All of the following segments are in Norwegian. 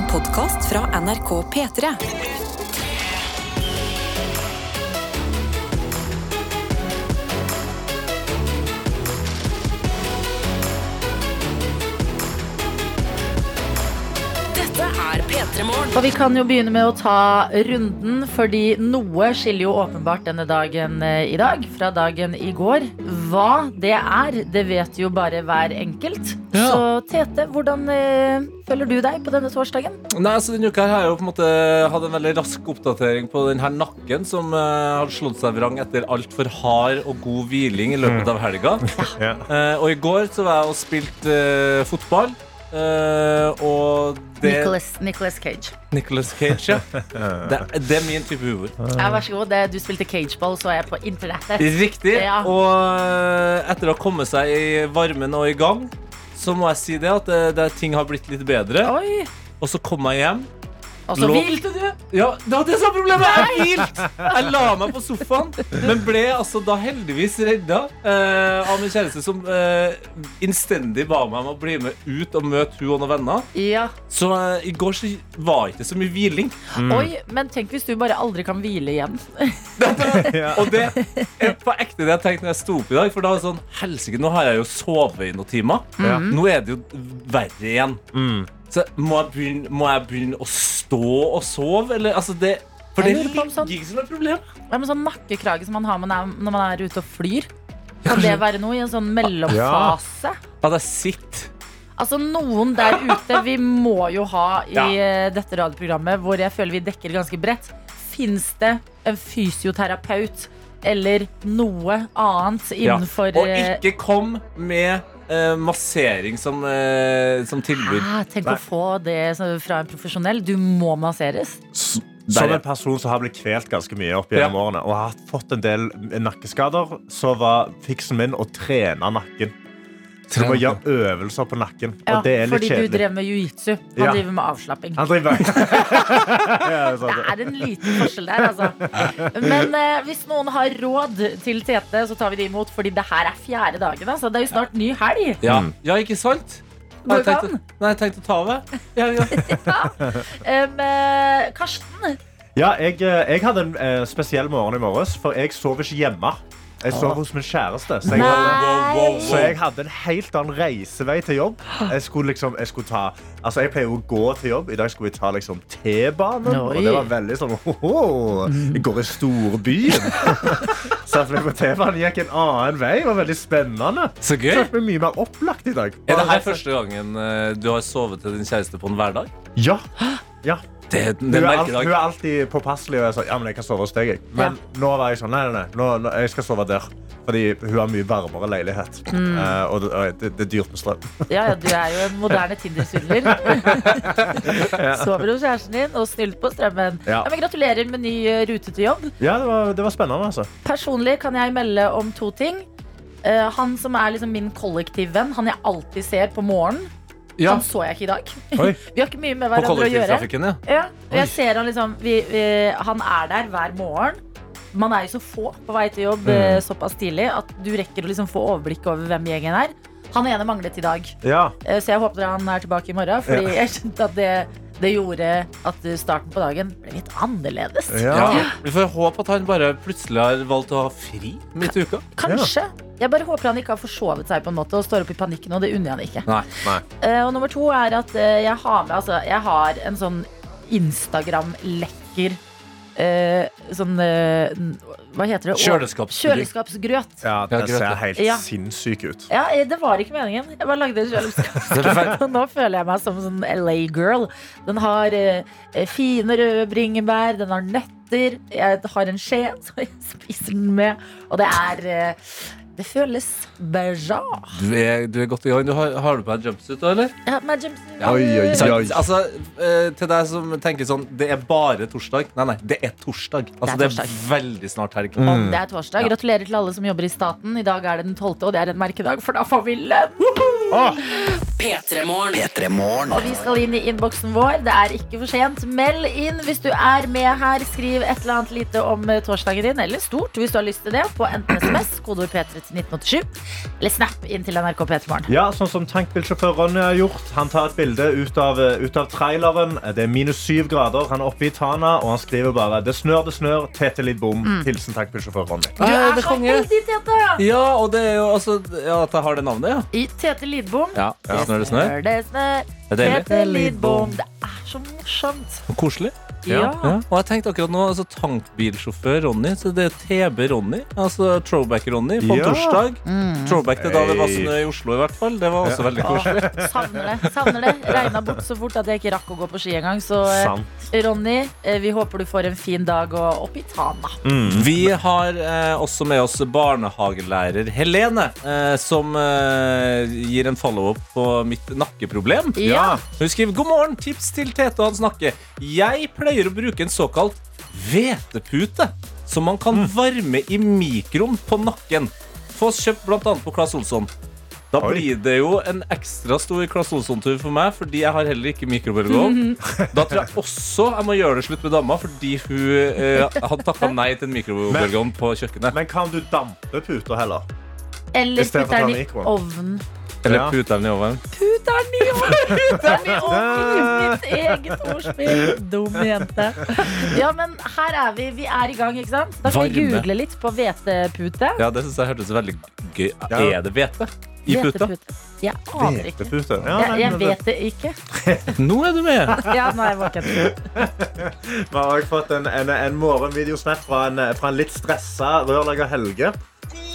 En podkast fra NRK P3. Dette er P3 Morgen. Og vi kan jo begynne med å ta runden, fordi noe skiller jo åpenbart denne dagen eh, i dag fra dagen i går. Hva det er, det vet jo bare hver enkelt. Ja. Så Tete, hvordan eh, føler du deg på denne torsdagen? Nei, altså Denne uka her har jeg jo på en måte hatt en veldig rask oppdatering på den her nakken som eh, har slått seg vrang etter altfor hard og god hviling i løpet av helga. Ja. Eh, og i går så var jeg og spilte eh, fotball. Eh, og det Nicholas, Nicholas Cage. Nicolas Cage, ja. Det, det er min type humor. Ja, vær så god. Det, du spilte cageball, så jeg på internettet. Riktig. Ja. Og eh, etter å ha kommet seg i varmen og i gang, så må jeg si det at det, det, ting har blitt litt bedre. Oi! Og så kom jeg hjem. Og så Lå- hvilte du! Ja, det var det samme problemet! Jeg hvilte! Jeg la meg på sofaen, men ble altså da heldigvis redda eh, av min kjæreste, som eh, innstendig ba meg om å bli med ut og møte hun og noen venner. Ja. Så eh, i går så var ikke så mye hviling. Oi, men tenk hvis du bare aldri kan hvile igjen. Ja. Og det er på ekte det jeg tenkte når jeg sto opp i dag. For da var det sånn, helsike, nå har jeg jo sovet i noen timer. Ja. Nå er det jo verre igjen. Mm. Så må jeg begynne, må jeg begynne å stå og sove? Eller, altså det, for det sånn- ikke som et problem. Ja, men sånn nakkekrage som man har når man er ute og flyr? Kan det være noe i en sånn mellomfase? At jeg sitter Altså Noen der ute, vi må jo ha i Ja. eh, dette radioprogrammet, hvor jeg føler vi dekker ganske bredt. Fins det en fysioterapeut eller noe annet innenfor Ja. Og eh, ikke kom med eh, massering som, eh, som tilbud. ah, Tenk å få det fra en profesjonell. Du må masseres. Som en person som har blitt kvelt ganske mye opp gjennom Ja. årene, og har fått en del nakkeskader, så var fiksen min å trene nakken. Du må gjøre øvelser på nakken. Ja, Og det er litt fordi du drev med jiu-jitsu. Han Ja. driver med avslapping. Han driver ja, det er. Det er en liten forskjell der, altså. Men eh, hvis noen har råd til Tete, så tar vi det imot. Fordi det her er fjerde dagen. Altså. Det er jo snart ny helg. ja. Ja, ikke sant? Det nei, jeg tenkte å ta over. Ja, ja. Um, eh, Karsten, Ja, jeg, eh, jeg hadde en eh, spesiell morgen i morges, for jeg sov ikke hjemme. Jeg sov hos min kjæreste. Så jeg, hadde, så jeg hadde en helt annen reisevei til jobb. Jeg skulle liksom, jeg skulle ta Altså, jeg pleier jo å gå til jobb. I dag skulle vi ta liksom T-banen. Og det var veldig sånn «Hoho, Jeg går i storbyen. Satt meg på T-banen, gikk en annen vei. Det var veldig spennende. Så gøy. Følte meg mye mer opplagt i dag. Er det her første gangen eh, du har sovet til din kjæreste på en hverdag? Ja. ja. Det, det Hun er er, alt, hun er alltid påpasselig. Og jeg sånn ja, men jeg kan sove hos deg. jeg». Men nå var jeg sånn, nei, nei, nei nå, nå, jeg skal sove der. Fordi hun har mye varmere leilighet. Mm. Uh, og det, og det, det er dyrt med strøm. ja, ja, du er jo en moderne Tinder-svindler. Sover hos kjæresten din og snylt på strømmen. Ja. Ja, men gratulerer med ny eh, rute til jobb. Ja, det var, det var spennende, altså. Personlig kan jeg melde om to ting. Uh, han som er liksom min kollektivvenn, han jeg alltid ser på morgenen, Ja, han så jeg ikke i dag. Oi. Vi har ikke mye med hverandre å gjøre. ja. Ja, og jeg ser han liksom vi, vi, Han er der hver morgen. Man er jo så få på vei til jobb mm. såpass tidlig at du rekker å liksom få overblikk over hvem gjengen er. Han ene manglet i dag, Ja. eh, så jeg håper han er tilbake i morgen. Fordi jeg skjønte at det, det gjorde at starten på dagen ble litt annerledes. Ja. Vi får håpe at han bare plutselig har valgt å ha fri midt i uka. Kanskje. Jeg bare håper han ikke har forsovet seg på en måte og står opp i panikken, og det unner jeg han ikke. Nei. Nei. Uh, og nummer to er at uh, jeg har med altså, Jeg har en sånn Instagram-lekker uh, Sånn eh, Hva heter det? Kjøleskapspudding. Kjøleskapsgrøt. ja, det ser helt Ja. sinnssyk ut. Ja, eh, det var ikke meningen. Jeg bare lagde kjøleskapsgrøt. Og nå føler jeg meg som en sånn LA-girl. Den har eh, fine røde bringebær, den har nøtter. Jeg har en skje, så jeg spiser den med. Og det er eh, Det føles bra Du er, du er godt i gang. Du har, har du på deg jumpsuit, da, eller? Ja, med jumpsuit. Oi, oi, oi. Altså, eh, til deg som tenker sånn Det er bare torsdag. Nei, nei, det er torsdag. Altså, Det det er er, veldig snart helg. Om det er torsdag. Gratulerer til alle som jobber i staten. I dag er det den 12., og det er en merkedag, for da får vi lønn! P3 Morgen. P3morgen. Og vi skal inn i innboksen vår. Det er ikke for sent. Meld inn hvis du er med her. Skriv et eller annet lite om eh, torsdagen din, eller stort hvis du har lyst til det, på enten SMS, kodeord P3 til 1987, eller Snap inn til NRK P3morgen. Ja, sånn som tankbilsjåfør Ronny har gjort. Han tar et bilde ut av, ut av traileren. Det er minus syv grader. Han er oppe i Tana, og han skriver bare 'Det snør, det snør. Tete litt bom'. Hilsen tankbilsjåfør Ronny. Du er, er så konge. heldig, Tete! Ja, og det er jo altså Ja, at jeg har det navnet, ja. I Tete Lidbom. Ja, det Snør det snør. Det snør. Det er deilig. Tete Lidbom. Det er så morsomt. Og koselig. Ja. Ja. Og jeg tenkte akkurat nå, altså tankbilsjåfør Ronny, så det er TB Ronny. Altså Throwback-Ronny på Ja. torsdag. Mm. Throwback til da det var snø i Oslo, i hvert fall. Det var også veldig koselig. Savner det. savner det Regna bort så fort at jeg ikke rakk å gå på ski engang. Så eh, Sant. Ronny, eh, vi håper du får en fin dag og opp i Tana. Mm. Vi har eh, også med oss barnehagelærer Helene, eh, som eh, gir en follow-up på mitt nakkeproblem. Ja. Hun skriver god morgen, tips til Tete og hans nakke. Jeg pleier å bruke en såkalt hvetepute som man kan varme i mikroen på nakken. Få oss kjøpt bl.a. på Claes Olsson. Da Oi. blir det jo en ekstra stor Claes Olsson-tur for meg, fordi jeg har heller ikke mikrobølgeovn. Da tror jeg også jeg må gjøre det slutt med dama, fordi hun eh, hadde takka nei til en mikrobølgeovn på kjøkkenet. Men kan du dampe puter heller? Eller putte stedet for putter å ta den i mikroen. ovnen. Eller Ja. puter den i ovnen. Puter'n i ovnen! I ovnen! Mitt eget ordspill. Dum jente. Ja, men her er vi. Vi er i gang, ikke sant? Da kan vi google litt på hvetepute. Ja, det synes jeg hørtes veldig gøy Ja. Er det hvete i puta? Jeg aner ikke. Ja, nei, jeg vet det ikke. Nå er du med! Ja, nå er jeg våken. Vi har også fått en, en, en morgenvideosnap fra fra en litt stressa rørlegger Helge.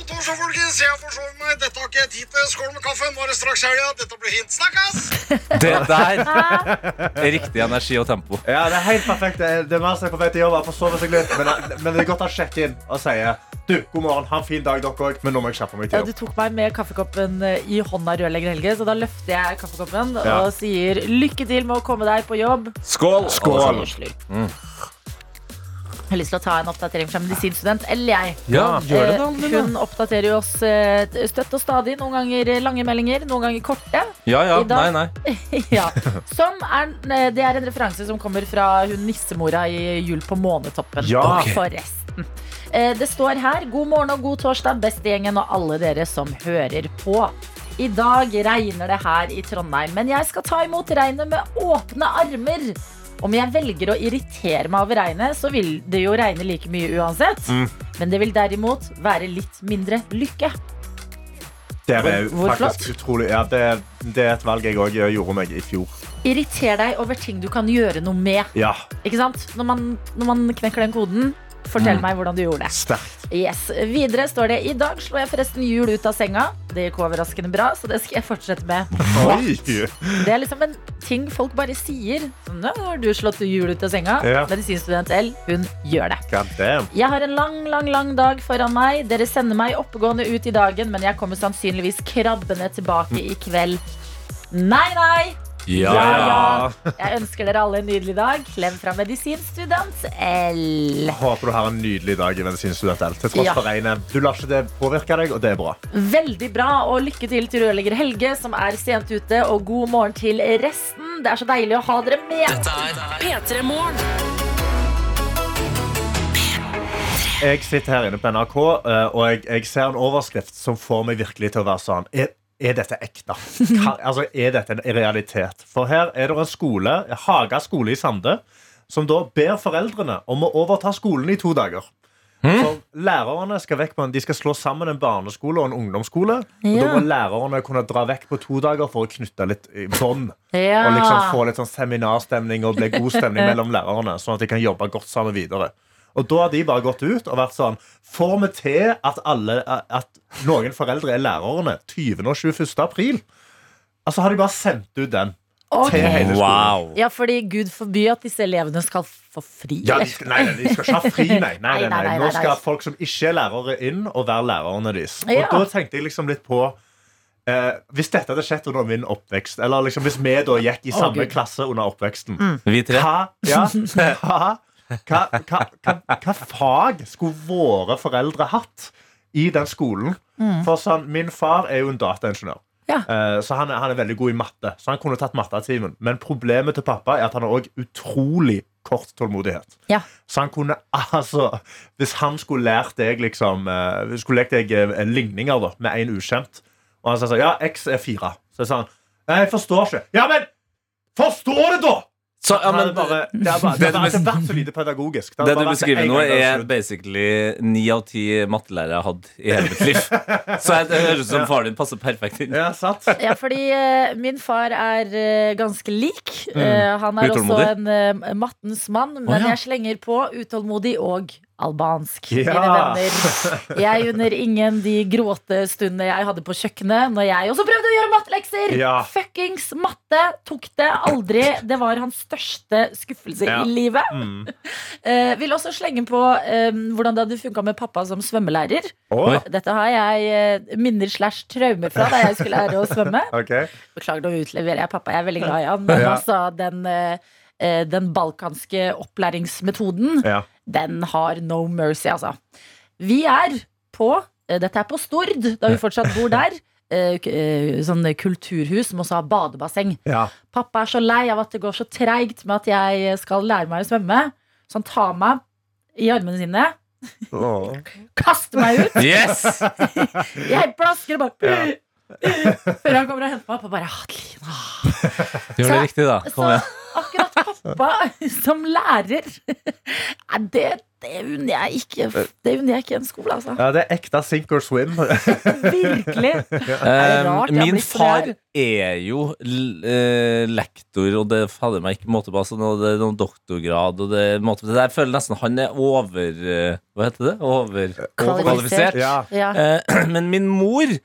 Torsdag, folkens. Jeg forsover meg. Dette har ikke jeg tid til. Skål med kaffe. Nå er det straks helga. Dette blir hint. Snakkes! Det der er riktig energi og tempo. Ja, Det er helt perfekt. Det er, det er mer som er på vei til jobb. Han forsover seg litt, men, men det er godt å sjekke inn og si du, god morgen, ha en fin dag, dere òg, men nå må jeg kjappe meg Ja, du jobb. tok meg med kaffekoppen eh, i hånda rørlegger Helge, så da løfter jeg kaffekoppen Ja. og sier lykke til med å komme deg på jobb. Skål! Skål. Og så har lyst til å ta en oppdatering fra medisinstudent. Eller jeg. Ja, gjør det, da. Eh, Lina. Hun oppdaterer jo oss eh, støtt og stadig. Noen ganger lange meldinger, noen ganger korte. Ja, ja. Nei, nei. ja. Som er, eh, det er en referanse som kommer fra hun nissemora i Jul på månetoppen. Ja. okay. Forresten. Eh, Det står her God morgen og god torsdag, bestegjengen og alle dere som hører på. I dag regner det her i Trondheim, men jeg skal ta imot regnet med åpne armer. Om jeg velger å irritere meg over regnet, så vil det jo regne like mye uansett. Mm. Men det vil derimot være litt mindre lykke. Det er Hvor faktisk flott. utrolig. Ja, det, det er et valg jeg òg gjorde meg i fjor. Irriter deg over ting du kan gjøre noe med. Ja, Ikke sant? Når man, når man knekker den koden, fortell meg hvordan du gjorde det. sterkt. Yes. Videre står det I dag slo jeg forresten hjul ut av senga. Det gikk overraskende bra, så det skal jeg fortsette med. Oi! Det er liksom en ting folk bare sier. Sånn, «Nå har du slått hjul ut av senga? Ja. Medisinstudent L, hun gjør det. Jeg har en lang, lang, lang dag foran meg. Dere sender meg oppegående ut i dagen, men jeg kommer sannsynligvis krabbende tilbake i kveld. Nei, nei! Ja, Ja. Jeg ønsker dere alle en nydelig dag. Klem fra medisinstudent L. Håper du har en nydelig dag i medisinstudent L. Til tross Ja. for regnet. Du lar ikke det påvirke deg, og det er bra. Veldig bra, og lykke til til rørlegger Helge, som er sent ute. Og god morgen til resten. Det er så deilig å ha dere med. P3 Morgen. Jeg sitter her inne på NRK, eh, og jeg, jeg ser en overskrift som får meg virkelig til å være sånn Er, er dette ekte? Altså, er dette en realitet? For her er det en skole, Haga skole i Sande, som da ber foreldrene om å overta skolen i to dager. For Lærerne skal vekk på en, De skal slå sammen en barneskole og en ungdomsskole. Og Da må lærerne kunne dra vekk på to dager for å knytte litt i bånd. Ja. Og liksom få litt sånn seminarstemning og bli god stemning mellom lærerne. Sånn at de kan jobbe godt sammen videre. Og da har de bare gått ut og vært sånn Får vi til at, alle, at noen foreldre er lærerne 20. og 21. april? Altså har de bare sendt ut den Okay. til hele skolen. Wow. Ja, fordi Gud forby at disse elevene skal få fri. Ja, de skal, nei, de skal ikke ha fri, nei. nei, nei, Nei, nei, nei. nei, Nå nei. skal folk som ikke er lærere, inn og være lærerne deres. Og Ja. da tenkte jeg liksom litt på eh, Hvis dette hadde skjedd under min oppvekst, eller liksom hvis vi da gikk i samme oh, klasse under oppveksten Vi tre. Hva, ja, hva, hva, hva, hva, hva fag skulle våre foreldre hatt i den skolen? For sånn, Min far er jo en dataingeniør. Ja. Eh, så han er, han er veldig god i matte. Så han kunne tatt mattetimen. Men problemet til pappa er at han har også utrolig kort tålmodighet. Ja. Så han kunne altså Hvis han skulle lært deg liksom eh, Skulle lekt deg eh, ligninger da med en ukjent, og han sa sånn Ja, X er fire. Så sa han jeg forstår ikke. Ja, men forstå det, da! Så, ja, men, hadde bare, det er bare, det det, ikke vært så lite pedagogisk. Det, det du beskriver nå, er basically ni av ti mattelærere jeg har hatt i hele mitt liv. Så jeg, det høres ut som faren din passer perfekt inn. Ja, sant? Ja, fordi uh, min far er uh, ganske lik. Uh, han er også en mattens mann, men oh, ja. jeg slenger på utålmodig og albansk. Ja. Mine venner. Jeg unner ingen de gråtestundene jeg hadde på kjøkkenet når jeg også prøvde å gjøre mattelekser. Ja. Fuckings matte tok det aldri. Det var hans største skuffelse Ja. i livet. Mm. Eh, vil også slenge på eh, hvordan det hadde funka med pappa som svømmelærer. Oh. Dette har jeg eh, minner slash traumer fra da jeg skulle lære å svømme. okay. Beklager, nå utleverer jeg pappa. Jeg er veldig glad i han. Men Ja. altså, den, eh, den balkanske opplæringsmetoden, Ja. den har no mercy, altså. Vi er på eh, Dette er på Stord, da vi fortsatt bor der. eh, eh, Sånn kulturhus som også har badebasseng. Ja. Pappa er så lei av at det går så treigt med at jeg skal lære meg å svømme. Så han tar meg i armene sine, Oh. kaster meg ut. Yes! Jeg plasker og bare Før han kommer og henter meg opp og bare Adelina. Gjør det riktig, da. Kom igjen. akkurat pappa som lærer Nei, det, det unner jeg ikke Det unner jeg ikke en skole, altså. ja, det er ekte sink or swim. Virkelig. Det rart jeg min far er jo l- eh, lektor, og det fader meg ikke måte på. Altså, noe, det er noen doktorgrad, og det, måte på. det Jeg føler nesten han er over eh, Hva heter det? Overkvalifisert. Ja. Ja. Eh, men min mor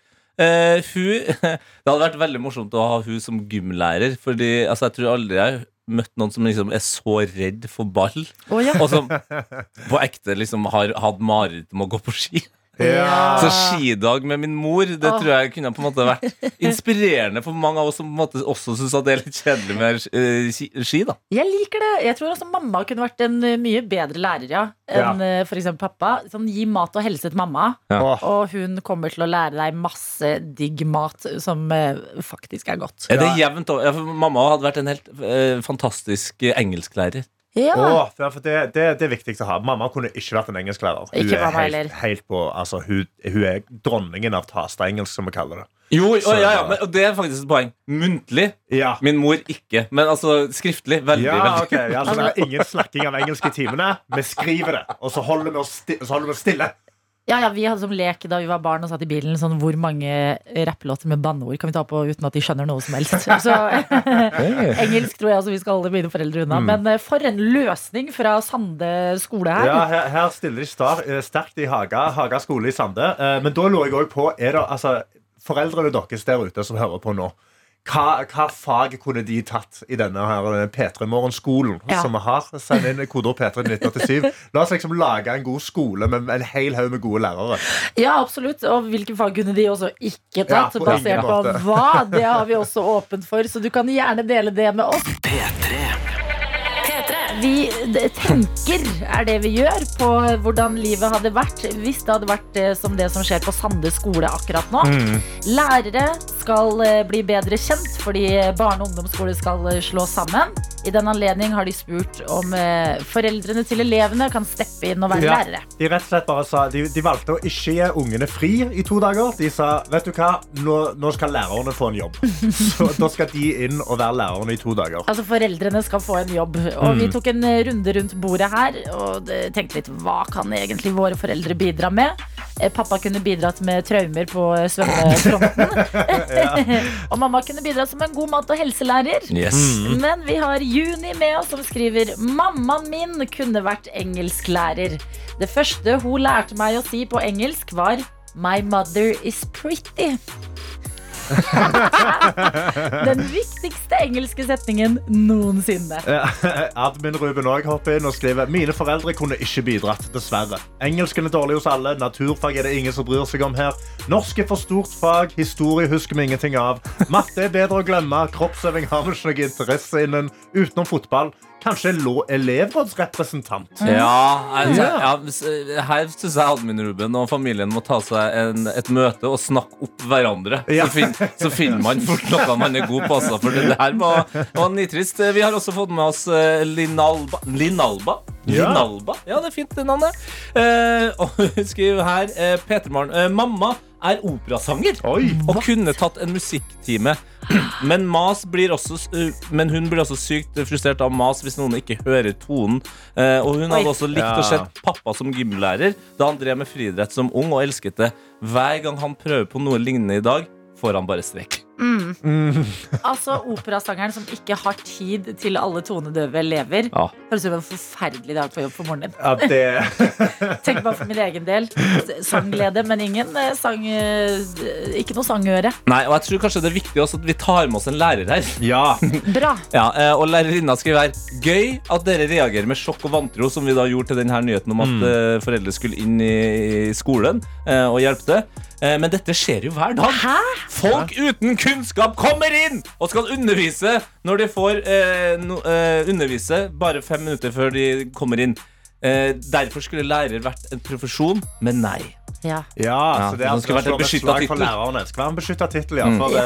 Uh, hun, Det hadde vært veldig morsomt å ha hun som gymlærer. Fordi altså, jeg tror aldri jeg møtt noen som liksom er så redd for ball, oh, ja. og som på ekte liksom har hatt mareritt om å gå på ski. Ja. Så skidag med min mor Det Åh. tror jeg kunne på en måte vært inspirerende for mange av oss som på en måte også syns det er litt kjedelig med eh, ski, ski. da Jeg liker det. Jeg tror også mamma kunne vært en uh, mye bedre lærer, ja. Enn ja. for eksempel pappa. Sånn, gi mat og helse til mamma, Ja. Og hun kommer til å lære deg masse digg mat som uh, faktisk er godt. Er det jevnt over? Ja, mamma hadde vært en helt eh, fantastisk eh, engelsklærer. Ja. Åh, for for det, det, det er viktig å ha. Mamma kunne ikke vært en engelsklærer. Hun er helt, helt på, altså, hun, hun er dronningen av Tasta-engelsk, som vi kaller det. Jo, Så- ja, ja, men, og det er faktisk et poeng. Muntlig. Ja. Min mor ikke. Men altså skriftlig. Veldig. Ja, veldig. Okay. ja, så Det er ingen slakking av engelsk i timene. Vi skriver det, og så holder vi oss, sti så holder vi oss stille. Ja, ja, Vi hadde som lek da vi var barn og satt i bilen sånn hvor mange rappelåter med banneord kan vi ta på uten at de skjønner noe som helst. Så Engelsk tror jeg altså vi skal holde mine foreldre unna. Men eh, for en løsning fra Sande skole her. Ja, her, her stiller de star, eh, sterkt i Haga, Haga skole i Sande. Eh, Men da lurer jeg òg på er det, altså, Foreldrene deres der ute som hører på nå, hva, hva fag kunne de tatt i denne her eh, P3 Morgenskolen Ja. som vi har? Send inn koder P3 1987. La oss liksom lage en god skole med en hel haug med gode lærere. Ja, absolutt. Og hvilke fag kunne de også ikke Ja, tatt? på basert på hva? Det har vi også åpent for, så du kan gjerne dele det med oss. P3. Vi tenker, er det vi gjør, på hvordan livet hadde vært hvis det hadde vært eh, som det som skjer på Sande skole akkurat nå. Lærere skal eh, bli bedre kjent fordi barne- og ungdomsskole skal slås slå sammen. I den anledning har de spurt om eh, foreldrene til elevene kan steppe inn og være Ja. lærere. De rett og slett bare sa De, de valgte å ikke gi ungene fri i to dager. De sa vet du hva, nå, nå skal lærerne få en jobb. Så da skal de inn og være lærerne i to dager. Altså Foreldrene skal få en jobb. Og vi tok en eh, runde rundt bordet her og tenkte litt hva kan egentlig våre foreldre bidra med? Eh, Pappa kunne bidratt med traumer på svømmefronten. og mamma kunne bidratt som en god mat- og helselærer. Yes. Men vi har Juni med oss som skriver Mammaen min kunne vært engelsklærer. Det første hun lærte meg å si på engelsk var My mother is pretty. Den viktigste engelske setningen noensinne. Admin Ruben også hopper inn og skriver Mine foreldre kunne ikke bidratt, dessverre. Engelsken er dårlig hos alle, naturfag er det ingen som bryr seg om her. Norsk er for stort fag, historie husker vi ingenting av. Matte er bedre å glemme, kroppsøving har vi ikke noe interesse innen, utenom fotball. Kanskje elevrådsrepresentant. Ja, jeg, ja, her syns jeg admin Ruben og familien må ta seg en, et møte og snakke opp hverandre. Ja. Så, fin, så finner man fort noe man er god på. Altså, for det her var, var nitrist. Vi har også fått med oss eh, Linalba. Linalba? Ja. Linalba? Ja, det er fint, det navnet. Eh, og hun skriver her eh, Petermaren. Eh, mamma er operasanger Oi. og kunne tatt en musikktime. Men, mas blir også, men hun blir også sykt frustrert av mas hvis noen ikke hører tonen. Eh, og hun hadde også likt Ja. å se pappa som gymlærer da han drev med friidrett som ung, og elsket det. Hver gang han prøver på noe lignende i dag, får han bare strekk. Altså operasangeren som ikke har tid til alle tonedøve elever. Ja. Høres ut som en forferdelig dag på jobb for moren din. Ja, det Tenk bare for min egen del. Sangglede, men ingen eh, sang eh, Ikke noe sangøre. Nei, og jeg tror kanskje det er viktig også at vi tar med oss en lærer her. Ja. Bra. Ja, eh, og lærerinna skriver her Gøy at dere reagerer med sjokk og vantro, som vi da gjorde til denne nyheten om at mm. foreldre skulle inn i, skolen og hjelpe til. Eh, men dette skjer jo hver dag. Hæ? Folk uten kunnskap kommer inn og skal undervise når de får eh, no, eh, undervise bare fem minutter før de kommer inn. Eh, derfor skulle lærer vært en profesjon, men nei. Ja. Ja, så det det er skulle vært en slå beskyttet slag tittel. Det skal være en beskytta tittel, ja. For det,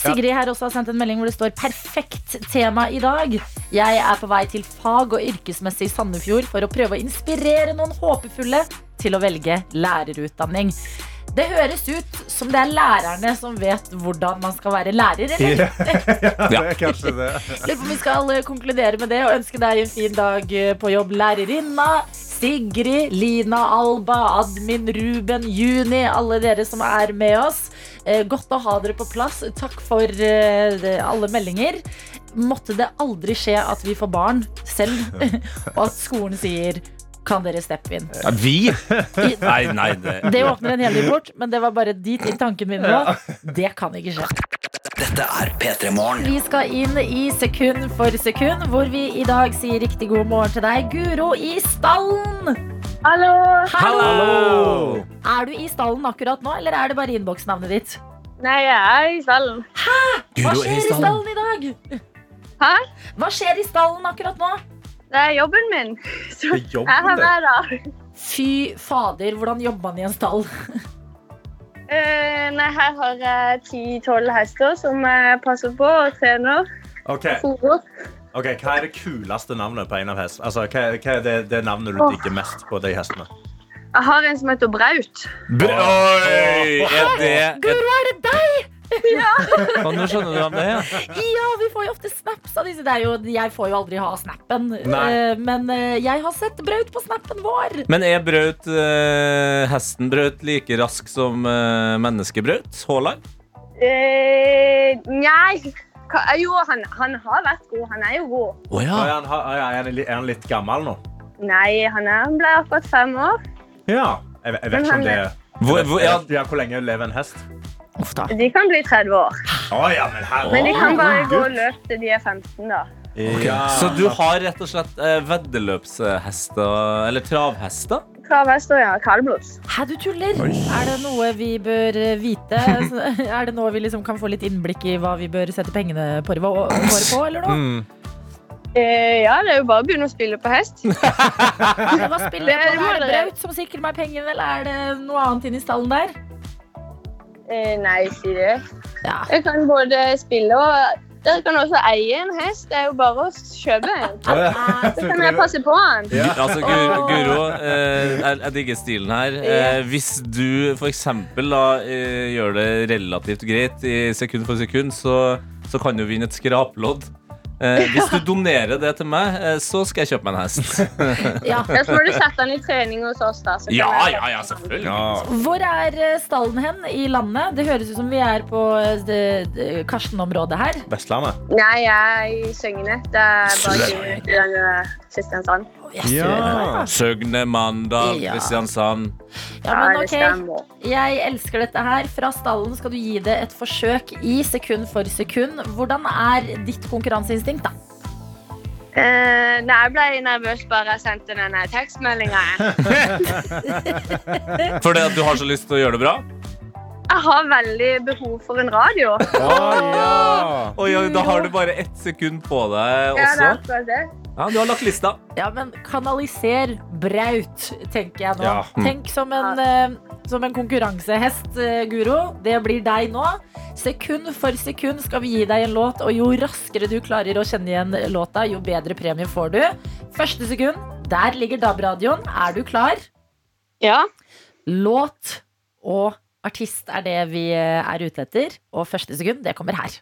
Sigrid her også har sendt en melding hvor det står 'perfekt tema i dag'. Jeg er på vei til fag- og yrkesmessig i Sandefjord for å prøve å inspirere noen håpefulle til å velge lærerutdanning. Det høres ut som det er lærerne som vet hvordan man skal være lærer, eller? ja, det er kanskje det. Lurer på om vi skal eh, konkludere med det og ønske deg en fin dag eh, på jobb, lærerinna. Sigrid, Lina, Alba, Admin, Ruben, Juni, alle dere som er med oss. Eh, godt å ha dere på plass. Takk for alle meldinger. Måtte det aldri skje at vi får barn selv, og at skolen sier kan dere steppe inn? Ja, vi? I, Nei, nei, det det åpner en hel bort, men det var bare dit i tanken min nå. Det kan ikke skje. Dette er P3 Morgen. Vi skal inn i sekund for sekund, hvor vi i dag sier riktig god morgen til deg, Guro i stallen. Hallo! Hallo! Er du i stallen akkurat nå, eller er det bare innboksnavnet ditt? Nei, jeg er i stallen. Hæ? Hva er skjer i stallen i dag? Hæ? Hva skjer i stallen akkurat nå? Det er jobben min. Så Det er jobben jeg har hver dag. Fy fader, hvordan jobber man i en stall? Uh, nei, her har jeg ti-tolv hester som jeg passer på og trener. Okay. Og ok, Hva er det kuleste navnet på en av hestene? Altså, hva, hva er det, det navnet du digger mest på de hestene? Jeg har en som heter Braut. Br Oi! Er det. Guro, er det deg? Nå skjønner du om det? Ja. Ja, vi får jo ofte snaps av disse. Det er jo, jeg får jo aldri ha snappen. Nei. Eh, Men eh, jeg har sett Braut på snappen vår. Men er Braut eh, hesten Braut like rask som eh, menneskebraut? Haaland? Eh, nei Jo, han, han har vært god. Han er jo god. Oh, ja. Er han, er han, er han litt gammel nå? Nei, han, er, han ble akkurat fem år. Ja. Jeg, jeg vet ikke om det Hvor, hvor, ja, ja, Hvor lenge lever en hest? Uff da. De kan bli 30 år. Oh, ja, men her... Men de kan bare gå løp og løpe til de er 15, da. Ja. Så du har rett og slett eh, veddeløpshester, eller travhester? Travhester, ja. Kaldblods. Hæ, du tuller? Er det noe vi bør eh, vite? Er det noe vi liksom kan få litt innblikk i hva vi bør sette pengene på, våre på eller noe? Mm. Eh, ja, det er jo bare å begynne å spille på hest. Hva spiller jeg på? Er det Braut som sikrer meg pengene, eller er det noe annet inni stallen der? Eh, nei, si det. Ja. Jeg kan både spille og Dere kan også eie en hest. Det er jo bare å kjøpe en. Så kan jeg passe på den. Ja. Altså, Guro, Guro eh, jeg, jeg digger stilen her. Eh, hvis du eksempel eh, gjør det relativt greit i sekund for sekund, så, så kan du vinne et skraplodd. Eh, hvis du donerer det til meg, eh, så skal jeg kjøpe meg en hest. Ja. Ja, så må du sette den i trening hos oss, da. så kan Ja, jeg- ja, ja, selvfølgelig. Ja. Hvor er eh, stallen hen i landet? Det høres ut som vi er på eh, det- det Karsten-området her. Vestlandet. Nei, jeg er i Søgne. Det er bare 20 minutter i Kristiansand. Yes, ja. Søgne, Mandal, Ja. Kristiansand. ja, men ok. Jeg elsker dette her. Fra stallen skal du gi det et forsøk i sekund for sekund. Hvordan er ditt konkurranseinstinkt, da? Uh, nei, jeg ble nervøs bare jeg sendte denne tekstmeldinga. Fordi at du har så lyst til å gjøre det bra? Jeg har veldig behov for en radio. Oh, ja. Oh, ja, da har du bare ett sekund på deg Ja, det er det. Ja, du har lagt lista. Ja, men kanaliser Braut, tenker jeg nå. Ja. Tenk som en, eh, som en konkurransehest, eh, Guro. Det blir deg nå. Sekund for sekund skal vi gi deg en låt, og jo raskere du klarer å kjenne igjen låta, jo bedre premie får du. Første sekund, der ligger DAB-radioen. Er du klar? Ja. Låt og artist er det vi eh, er ute etter. Og første sekund, det kommer her.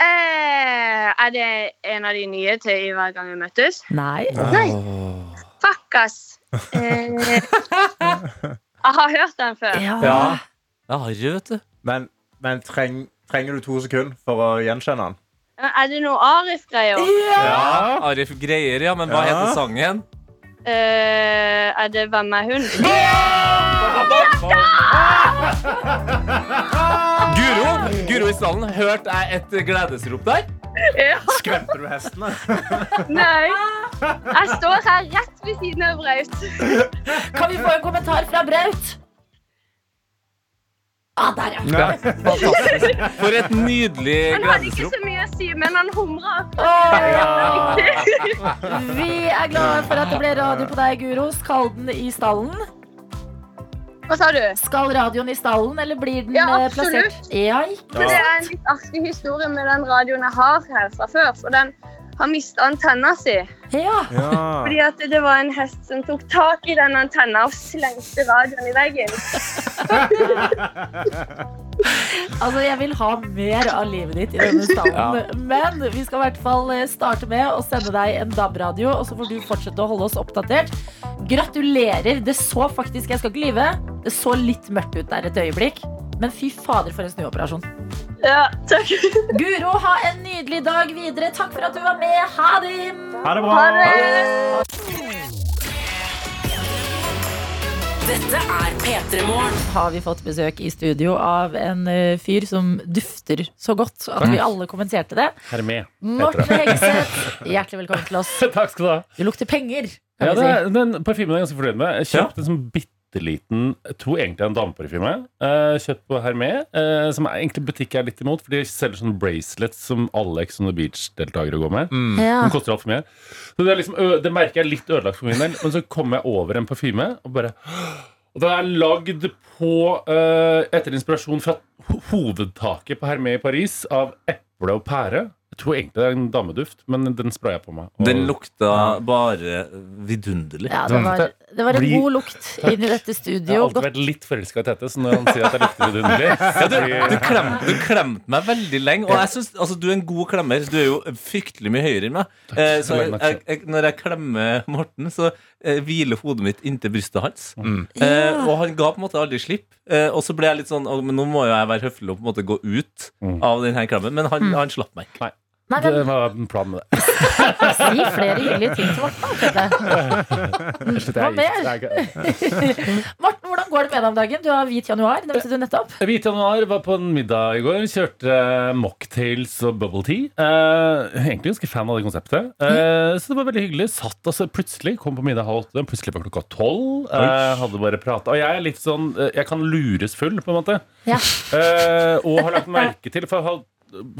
Eh, er det en av de nye til i Hver gang vi møttes? Nei. Nei. Fuck, ass. Eh, jeg har hørt den før. Ja. Ja. har Harry, vet du. Men, men treng, trenger du to sekunder for å gjenkjenne den? Er det noe Arif-greier? Ja, Arif Greier, ja. Men hva Ja. heter sangen? Eh, er det Hvem er hun? Guro Guro i stallen, hørte jeg et gledesrop der? Skremper du hestene? Nei. Jeg står her rett ved siden av Braut. Kan vi få en kommentar fra Braut? Ah, der, ja. Fantastisk. For et nydelig gledesrop. Han hadde ikke så mye å si, men han humra. Åh, vi er glade for at det ble radio på deg, Guro. Skalden i stallen? Hva sa du? Skal radioen i stallen, eller blir den Ja, eh, absolutt. plassert? Ja, ikke det er en litt artig historie med den radioen jeg har her fra før. For den har mista antenna si. Ja. Ja. Fordi at det var en hest som tok tak i den antenna og slengte radioen i veggen. Altså, jeg vil ha mer av livet ditt i denne stallen. Men vi skal i hvert fall eh, starte med å sende deg en DAB-radio, og så får du fortsette å holde oss oppdatert. Gratulerer. Det så faktisk, jeg skal ikke lyve, det så litt mørkt ut der et øyeblikk. Men fy fader, for en snuoperasjon. Ja, takk. Guro, ha en nydelig dag videre. Takk for at du var med. Ha det! Ha det bra. Ha det. Dette er P3 Morgen. Har vi fått besøk i studio av en eh, fyr som dufter så godt at vi alle kommenterte det. Hermé. Morten Hegseth, hjertelig velkommen til oss. Takk skal du ha. Du lukter penger, kan Ja, vi det, si. den parfymen er jeg ganske fornøyd med. Jeg kjøpte en sånn bitte liten Jeg tror egentlig det er en dameparfyme. Eh, kjøpt på Hermé, eh, som er, egentlig butikk er litt imot, for de selger sånne bracelets som alle Ex on the Beach-deltakere går med. Ja. Den koster altfor mye. Så det, er liksom, det merker jeg er litt ødelagt for min del. Men så kommer jeg over en parfyme og bare Og den er lagd på eh, etter inspirasjon fra hovedtaket på Hermé i Paris av eple og pære. Tror egentlig det er en dameduft, men den sprayer jeg på meg. Og- Den lukta bare vidunderlig. Ja, det var, det var en Bli- god lukt inn i dette Jeg har alltid vært litt forelska i Tete, så når han sier at jeg lukter vidunderlig Ja, du, du, klemte, du klemte meg veldig lenge. Og jeg synes, altså, Du er en god klemmer. Du er jo fryktelig mye høyere enn meg. Eh, så jeg, jeg, jeg, når jeg klemmer Morten, så eh, hviler hodet mitt inntil brystet hans. Eh, og han ga på en måte aldri slipp. Eh, og så ble jeg litt sånn Men nå må jo jeg være høflig og på en måte gå ut Mm. av denne klemmen. Men han, han slapp meg ikke. Nei, Det men var en plan med det. Si flere hyggelige ting til Morten. da, Hva mer? Morten, hvordan går det med deg om dagen? Du har hvit januar. Det visste du nettopp. Hvit januar var på en middag i går. Vi Kjørte eh, mocktails og bubble tea. Uh, egentlig ganske fan av det konseptet. Eh, så det var veldig hyggelig. Satt altså plutselig, kom på middag halv åtte, plutselig var klokka tolv. Eh, hadde bare prata. Og jeg er litt sånn eh, Jeg kan lures full, på en måte. Ja. Eh, og har lagt merke til For jeg har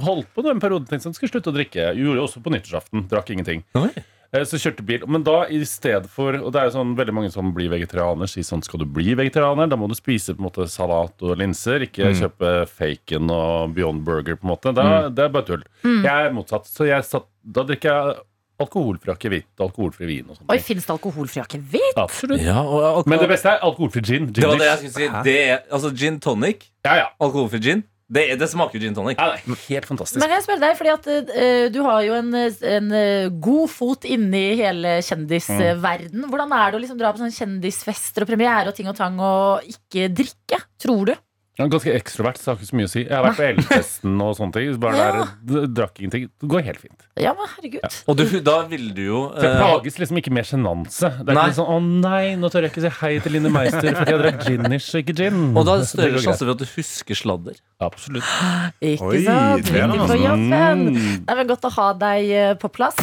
holdt på en periode tenkte sånn, skal jeg slutte å drikke. Gjorde også på nyttårsaften. Drakk ingenting. Oi. Eh, Så kjørte bil, Men da i stedet for Og det er jo sånn veldig mange som blir vegetarianer, sier sånn skal du bli vegetarianer, da må du spise på en måte salat og linser, ikke kjøpe bacon og Beyond Burger. på en måte da, Det er bare tull. Jeg er motsatt. Så jeg satt, da drikker jeg alkoholfri akevitt, alkoholfri vin og sånt. Oi, finnes det alkoholfri akevitt? Absolutt. Ja, og, Men det beste er alkoholfri gin. det var det jeg skulle si. Det er, altså Gin tonic, Ja, ja. alkoholfri gin, det, det smaker jo gin tonic. ja, helt fantastisk. Men jeg spør deg, fordi at uh, du har jo en, en eh, god fot inni hele kjendisverden. Hvordan er det å liksom dra på sånne kjendisfester og premiere og ting og tang og ikke drikke? Tror du? Jeg er ganske ekstrovert, så jeg har ikke så mye å si. Jeg har vært på Elfesten og sånne ting. Bare Ja. der, drakk ingenting. Det går helt fint. Ja, men herregud. Og du, da ville du jo For jeg eh, plages liksom ikke med sjenanse. Det er Nei. ikke sånn 'Å nei, nå tør jeg ikke si hei til Line Meister fordi jeg drakk ginish ikke gin'. Og da er det Det større sjanse for at du husker sladder. Absolutt. Ikke Oi, sant? det er Viktig for jobben. Mm. Det er vel godt å ha deg eh, på plass.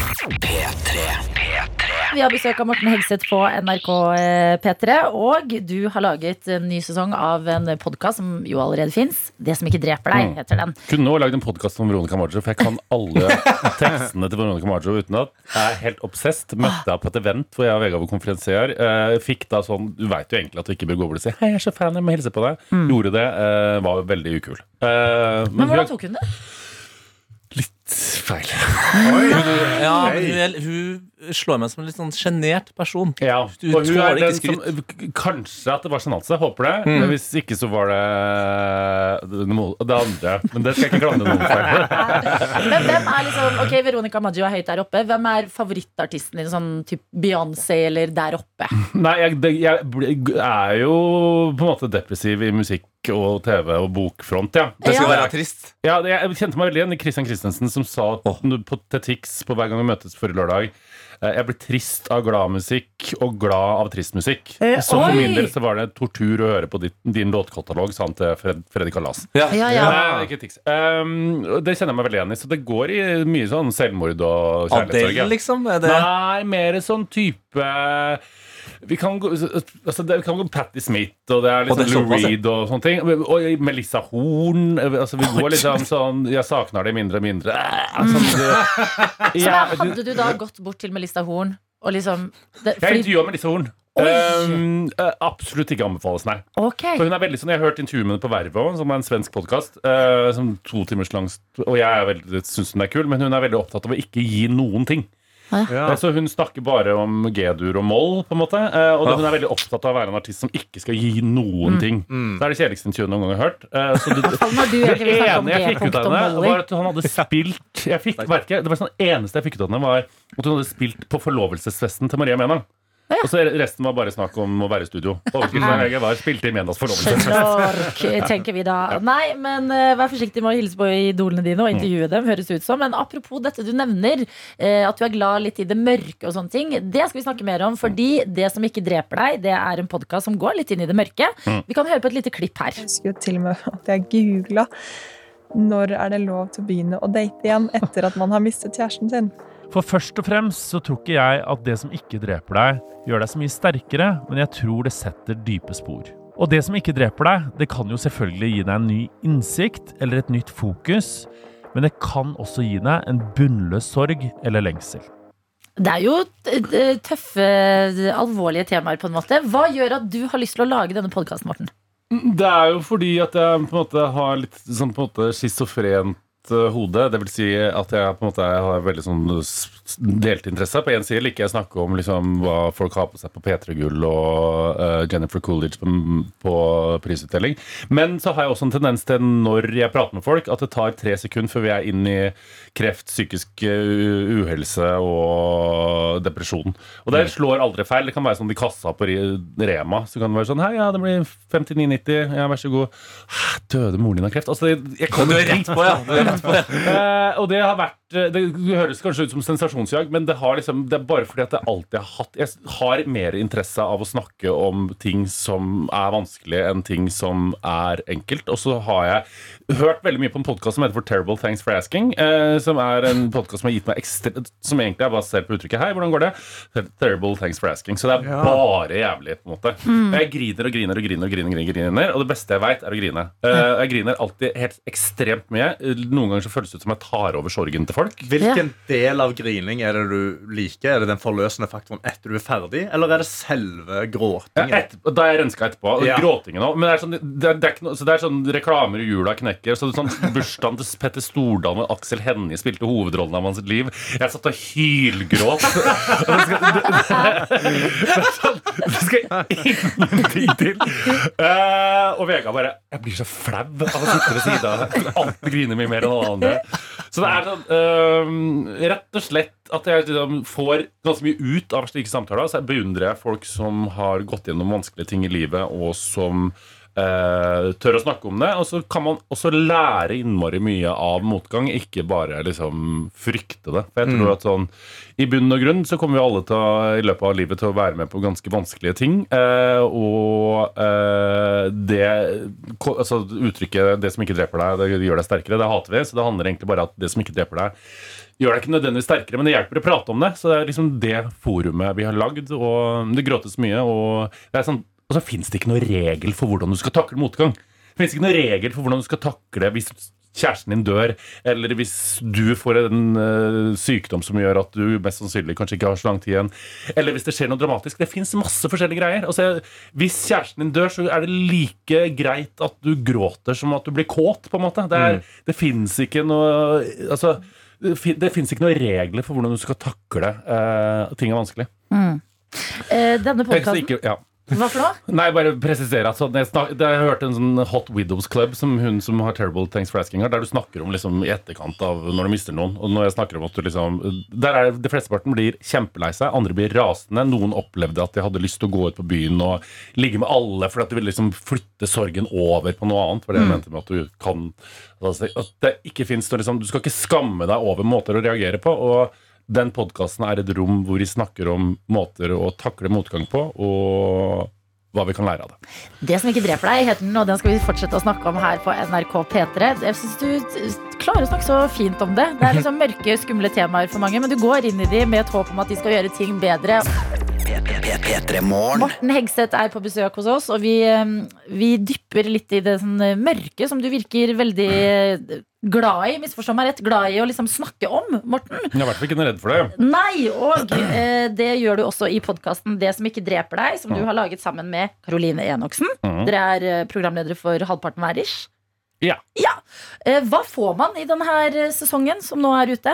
Vi har besøk av Morten Hegseth på NRK eh, P3. Og du har laget en ny sesong av en podkast som jo allerede fins. Det som ikke dreper deg, Mm. heter den. Kunne også lagd en podkast om Veronica Maggio, for jeg kan alle tekstene til Veronica Maggio utenat. Jeg er helt obsessed. Møtte henne på et event hvor jeg og Vegard var konferansier. Eh, Fikk da sånn Du veit jo egentlig at du ikke bør gå over og si 'Hei, jeg er så fan, jeg må hilse på deg'. Gjorde det. eh, Var veldig ukul. Men, Men hvordan tok hun det? litt feil. Ja, men hun, hun slår meg som en litt sånn sjenert person. Ja, Du og hun er tåler den ikke som Kanskje at det var sjenanse. Håper det. Men hvis ikke, så var det det, det andre. Men det skal jeg ikke klandre noen for. Men hvem er liksom Ok, Veronica Maggio er høyt der oppe. Hvem er favorittartisten din? Sånn type Beyoncé eller der oppe? Nei, jeg, det, jeg blir- er jo på en måte depressiv i musikk og TV og bokfront, ja. Det skal Ja. være trist. ja det, jeg kjente meg veldig igjen i Christian Christensen som sa på TIX på hver gang vi møtes forrige lørdag eh, jeg blir trist av glad musikk og glad av trist musikk. Eh, Så for min del så var det tortur å høre på ditt, din låtkatalog, sa han til Fred, Freddy Kalas. Ja. Ja, ja. Nei. Um, det kjenner jeg meg veldig igjen i. Så det går i mye sånn selvmord og kjærlighetssorg. Adele, ja. liksom? Det Nei, mer sånn type vi kan gå, altså det kan gå Patti Smith, og det er Og det liksom er Lou. Reed og sånne ting. Og Melissa Horn. Altså vi går liksom sånn Jeg savner det mindre og mindre. Ah, Sånn, det, Så ja, da hadde du da gått bort til Melissa Horn og liksom det, jeg intervjua Melissa Horn. Um, eh, absolutt ikke anbefales, nei. Okay. For hun er veldig sånn, Jeg har hørt intervjuene på Verve, som er en svensk podkast. som to timers langt Og jeg syns hun er kul, men hun er veldig opptatt av å ikke gi noen ting. Ja. Så hun snakker bare om G-dur og moll, på en måte. eh, Og hun er veldig opptatt av å være en artist som ikke skal gi noen ting. Det er det kjedeligste intervjuet jeg noen gang har hørt. Eh, Så det, du det ene jeg fikk ut av henne, var at hun hadde spilt jeg fikk, Det var sånn eneste jeg fikk ut av henne, var at hun hadde spilt på forlovelsesfesten til Maria Mena. Og så resten var bare snakk om å være i studio. Overskriften VG var 'Spilte i Menas forlovelse'. Tenker vi da. Nei, men uh, vær forsiktig med å hilse på idolene dine og intervjue dem. høres ut som Men apropos dette du nevner, uh, at du er glad litt i det mørke og sånne ting. Det skal vi snakke mer om, fordi Det som ikke dreper deg, det er en podkast som går litt inn i det mørke. Vi kan høre på et lite klipp her. Jeg husker jo til og med at jeg googla når er det lov til å begynne å date igjen etter at man har mistet kjæresten sin. For først og fremst så tror ikke jeg at det som ikke dreper deg, gjør deg så mye sterkere, men jeg tror det setter dype spor. Og det som ikke dreper deg, det kan jo selvfølgelig gi deg en ny innsikt eller et nytt fokus, men det kan også gi deg en bunnløs sorg eller lengsel. Det er jo tøffe, alvorlige temaer, på en måte. Hva gjør at du har lyst til å lage denne podkasten, Morten? Det er jo fordi at jeg på en måte har litt sånn på en måte schizofrent eh, hode. Det vil si at jeg på en måte har veldig sånn s- delt interesse. På én side liker jeg å snakke om liksom hva folk har på seg på P3 Gull og uh, Jennifer Coolidge på, på prisutdeling. Men så har jeg også en tendens til når jeg prater med folk, at det tar tre sekunder før vi er inn i kreft, psykisk eh, uhelse og depresjon. Og det slår aldri feil. Det kan være sånn i kassa på Rema. Så kan det være sånn Hei, ja, det blir 59,90. Ja, vær så god. Døde moren din av kreft? Altså, jeg, kommer er rett på, ja. Du rett på, ja. Eh, og det har vært eh, Det høres kanskje ut som sensasjonsjag, men det, har liksom, det er bare fordi at jeg alltid har hatt Jeg har mer interesse av å snakke om ting som er vanskelig, enn ting som er enkelt. Og så har jeg hørt veldig mye på en podkast som heter For Terrible Thanks for Asking. Uh, som er en podkast som har gitt meg ekstra Som egentlig er basert på uttrykket Hei, hvordan går det? Terrible Thanks for Asking. Så det er bare jævlig, på en måte. Mm. Jeg griner og griner og griner, og griner, griner, griner og det beste jeg veit, er å grine. Uh, jeg griner alltid helt ekstremt mye. Noen ganger så føles det ut som jeg tar over sorgen til folk. Hvilken del av grining er det du liker? Er det den forløsende faktoren etter du er ferdig, eller er det selve Ja, gråtingen? da er jeg renska etterpå. Ja. Gråtingen òg. Men det er, sånn, det, er, det, er så det er sånn reklamer i jula knekker. Så sånn Bursdagen til Petter Stordalen og Aksel Hennie spilte hovedrollen av hans liv. Jeg satt og hylgråt. Det skal, det, det, det skal ingenting til. Uh, og Vegard bare Jeg blir så flau av å sitte ved siden av deg. Alltid griner mye mer enn alle andre. Så det er sånn uh, rett og slett at jeg liksom, får ganske mye ut av slike samtaler. Så jeg beundrer folk som har gått gjennom vanskelige ting i livet, og som eh, tør å snakke om det. Og så kan man også lære innmari mye av motgang, ikke bare liksom frykte det. For jeg tror at sånn i bunn og grunn så kommer vi alle til å, i løpet av livet til å være med på ganske vanskelige ting. Uh, og uh, det altså, uttrykket 'det som ikke dreper deg, det gjør deg sterkere', det hater vi. Så det handler egentlig bare om at det som ikke dreper deg, gjør deg ikke nødvendigvis sterkere, men det hjelper å prate om det. Så det er liksom det forumet vi har lagd, og det gråtes mye. Og det er sånn og så fins det ikke noe regel for hvordan du skal takle motgang. Det fins ikke noe regel for hvordan du skal takle hvis kjæresten din dør, eller hvis du får en uh, sykdom som gjør at du mest sannsynlig kanskje ikke har så lang tid igjen, eller hvis det skjer noe dramatisk. Det fins masse forskjellige greier. Altså, hvis kjæresten din dør, så er det like greit at du gråter som at du blir kåt, på en måte. Det, er, det fins ikke noe Altså, det fin- fins ikke noen regler for hvordan du skal takle uh, ting er vanskelig. Eh, denne podkasten ja. Hva for noe? Nei, bare presisere at sånn, jeg, snak, jeg hørte en sånn Hot Widows Club som hun som har Terrible Thanks for Asking der du snakker om liksom i etterkant av når du mister noen. Og når jeg snakker om at du liksom Der er det flesteparten blir kjempelei seg, andre blir rasende. Noen opplevde at de hadde lyst til å gå ut på byen og ligge med alle fordi at de ville liksom flytte sorgen over på noe annet. For det jeg mente med at du kan altså, At det ikke noe liksom Du skal ikke skamme deg over måter å reagere på. og den podkasten er et rom hvor vi snakker om måter å takle motgang på, og hva vi kan lære av det. Det som ikke dreper deg, heter den, og den skal vi fortsette å snakke om her på NRK P3. Jeg syns du klarer å snakke så fint om det. Det er liksom mørke, skumle temaer for mange, men du går inn i de med et håp om at de skal gjøre ting bedre. P3 Morgen. Morten Hegseth er på besøk hos oss, og vi, eh, vi dypper litt i det sånn eh, mørke som du virker veldig eh, glad i. Misforstå meg rett, glad i å liksom snakke om, Morten. Jeg er i hvert fall ikke noe redd for det. Nei, og eh, det gjør du også i podkasten Det som ikke dreper deg, som du har laget sammen med Caroline Enoksen. Mhm. Dere er eh, programledere for Halvparten hver ish. Ja. Eh, hva får man i denne eh, sesongen som nå er ute?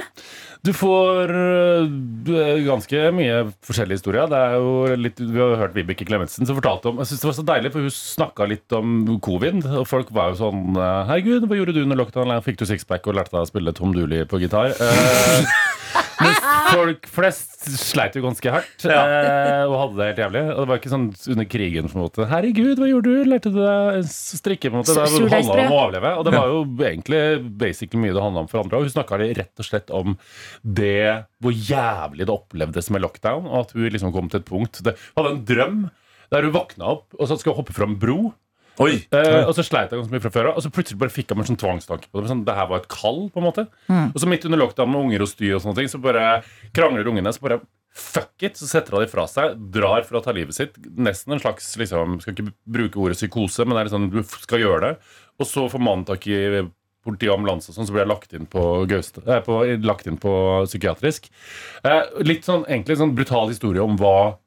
Du får øh, ganske mye forskjellig historie. Det er jo litt, vi har hørt Vibeke Klemetsen som fortalte om Jeg synes det var så deilig, for hun snakka litt om covid. Og folk var jo sånn Herregud, hva gjorde du under lockdown? Fikk du sixpack og lærte deg å spille Tom Dooley på gitar? Mens folk flest sleit jo ganske hardt eh, og hadde det helt jævlig. Og det var ikke sånn under krigen på en måte Herregud, hva gjorde du? Lærte du deg å strikke? på en måte Det handla om å overleve. Og det var jo egentlig basically mye det handla om for andre. Og hun snakka rett og slett om det hvor jævlig det opplevdes med lockdown, og at hun liksom kom til et punkt det, Hadde en drøm der hun våkna opp og så skulle hoppe fra en bro. Oi! Eh, og så sleit jeg ganske mye fra før av, og så plutselig bare fikk jeg meg en sånn tvangstanke på det. Sånn, det her var et kall, på en måte. Og så midt under lockdown med unger og styr og sånne ting, så bare krangler ungene. Så bare fuck it, så setter de fra seg, drar for å ta livet sitt. Nesten en slags liksom, Skal ikke bruke ordet psykose, men det er litt sånn, du skal gjøre det. Og så får mannen tak i politi og ambulanse og sånn, så blir jeg lagt inn på, Gøste, eh, på, lagt inn på psykiatrisk. Eh, litt sånn egentlig sånn brutal historie om hva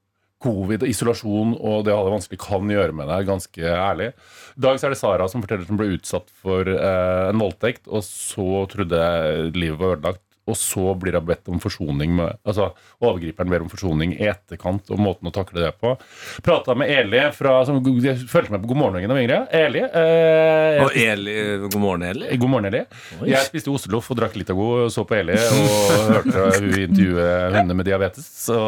covid og isolasjon og det å ha det vanskelig kan gjøre med deg, ganske ærlig. I dag så er det Sara som forteller at hun ble utsatt for eh, en voldtekt, og så trodde livet var ødelagt. Og så blir hun bedt om forsoning med Altså overgriperen ber om forsoning i etterkant, og måten å takle det på. Prata med Eli fra som, følte meg på God morgen Norge da jeg var yngre. Eli. Eh, Og Eli, god morgen, Eli. God morgen, Eli. Jeg spiste Osloff og drakk Litago og så på Eli og hørte hun intervjue hunder med diabetes. Så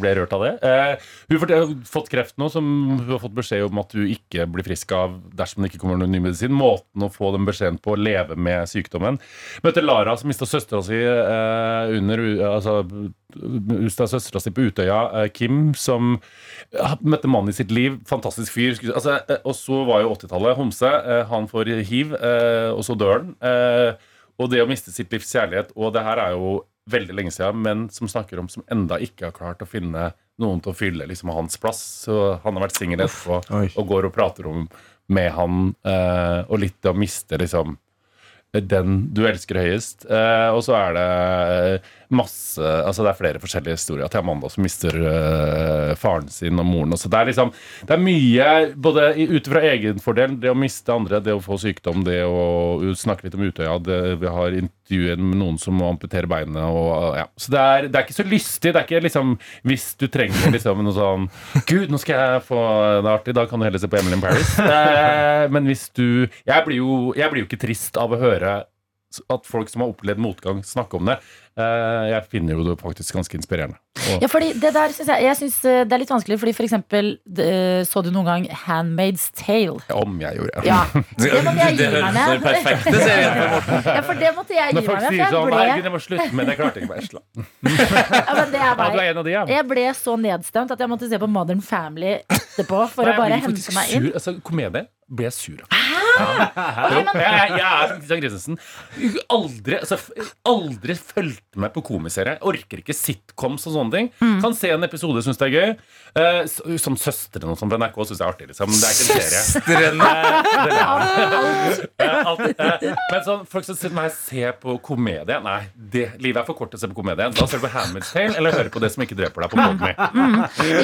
ble rørt av det. Eh, hun har fått kreft nå, som hun har fått beskjed om at hun ikke blir frisk av dersom det ikke kommer noen ny medisin. Måten å få den beskjeden på å leve med sykdommen. Møtte Lara, som mista søstera si eh, under altså, mista søstera si på Utøya. Eh, Kim, som møtte mannen i sitt liv. Fantastisk fyr. Altså, eh, og så var jo 80-tallet. Homse. Han får hiv, og så dør han. Og det å miste sitt livs kjærlighet. Og det her er jo veldig lenge siden, men som snakker om som enda ikke har klart å finne noen til å fylle liksom, hans plass. Så han har vært singel etterpå og går og prater om med han, og litt det å miste liksom den du elsker høyest. Eh, og så er det masse Altså det er flere forskjellige historier. Til Amanda som mister uh, faren sin og moren. Så det er liksom Det er mye både ut fra egenfordelen, det å miste andre, det å få sykdom, det å snakke litt om Utøya. Det, vi har intervjuet med noen som må amputere beinet. Og, ja. Så det er, det er ikke så lystig. Det er ikke liksom Hvis du trenger liksom noe sånn Gud, nå skal jeg få det artig. Da kan du heller se på Emily in Paris. Eh, men hvis du jeg blir, jo, jeg blir jo ikke trist av å høre at folk som har opplevd motgang, snakker om det. Eh, jeg finner jo det faktisk ganske inspirerende. Og, Ja, fordi det der synes jeg, jeg synes eh, det er litt vanskelig, fordi for eksempel Så du noen gang Handmaid's Tale? om jeg gjorde Ja. Det måtte jeg gi Det meg høres som den med. perfekte serien for Morten. Ja, for det måtte jeg gi meg. Når folk sier sånn jeg Herregud, jeg må slutte, men jeg klarte ikke på Esla. ja, men det er Ja, du meg. er en av de, ja. Jeg ble så nedstemt at jeg måtte se på Modern Family etterpå for Nei, å bare hente meg inn. sur. Altså, komedie ble jeg sur av. Jeg, jeg, jeg er som Christian Christensen. Aldri, altså, aldri fulgt med på komiserie. Orker ikke sitcoms og sånne ting. Mm. Kan se en episode, syns det er gøy. Eh, s- som Søstrene og sånn på NRK syns jeg er artig. Liksom. Men det er ikke en serie. Søstrene. Eh, alt, Men sånn, folk som sitter ser på komedie Nei, det, livet er for kort til å se på komedie. Da ser du på Handmaid's Tale eller hører på det som ikke dreper deg på Podme.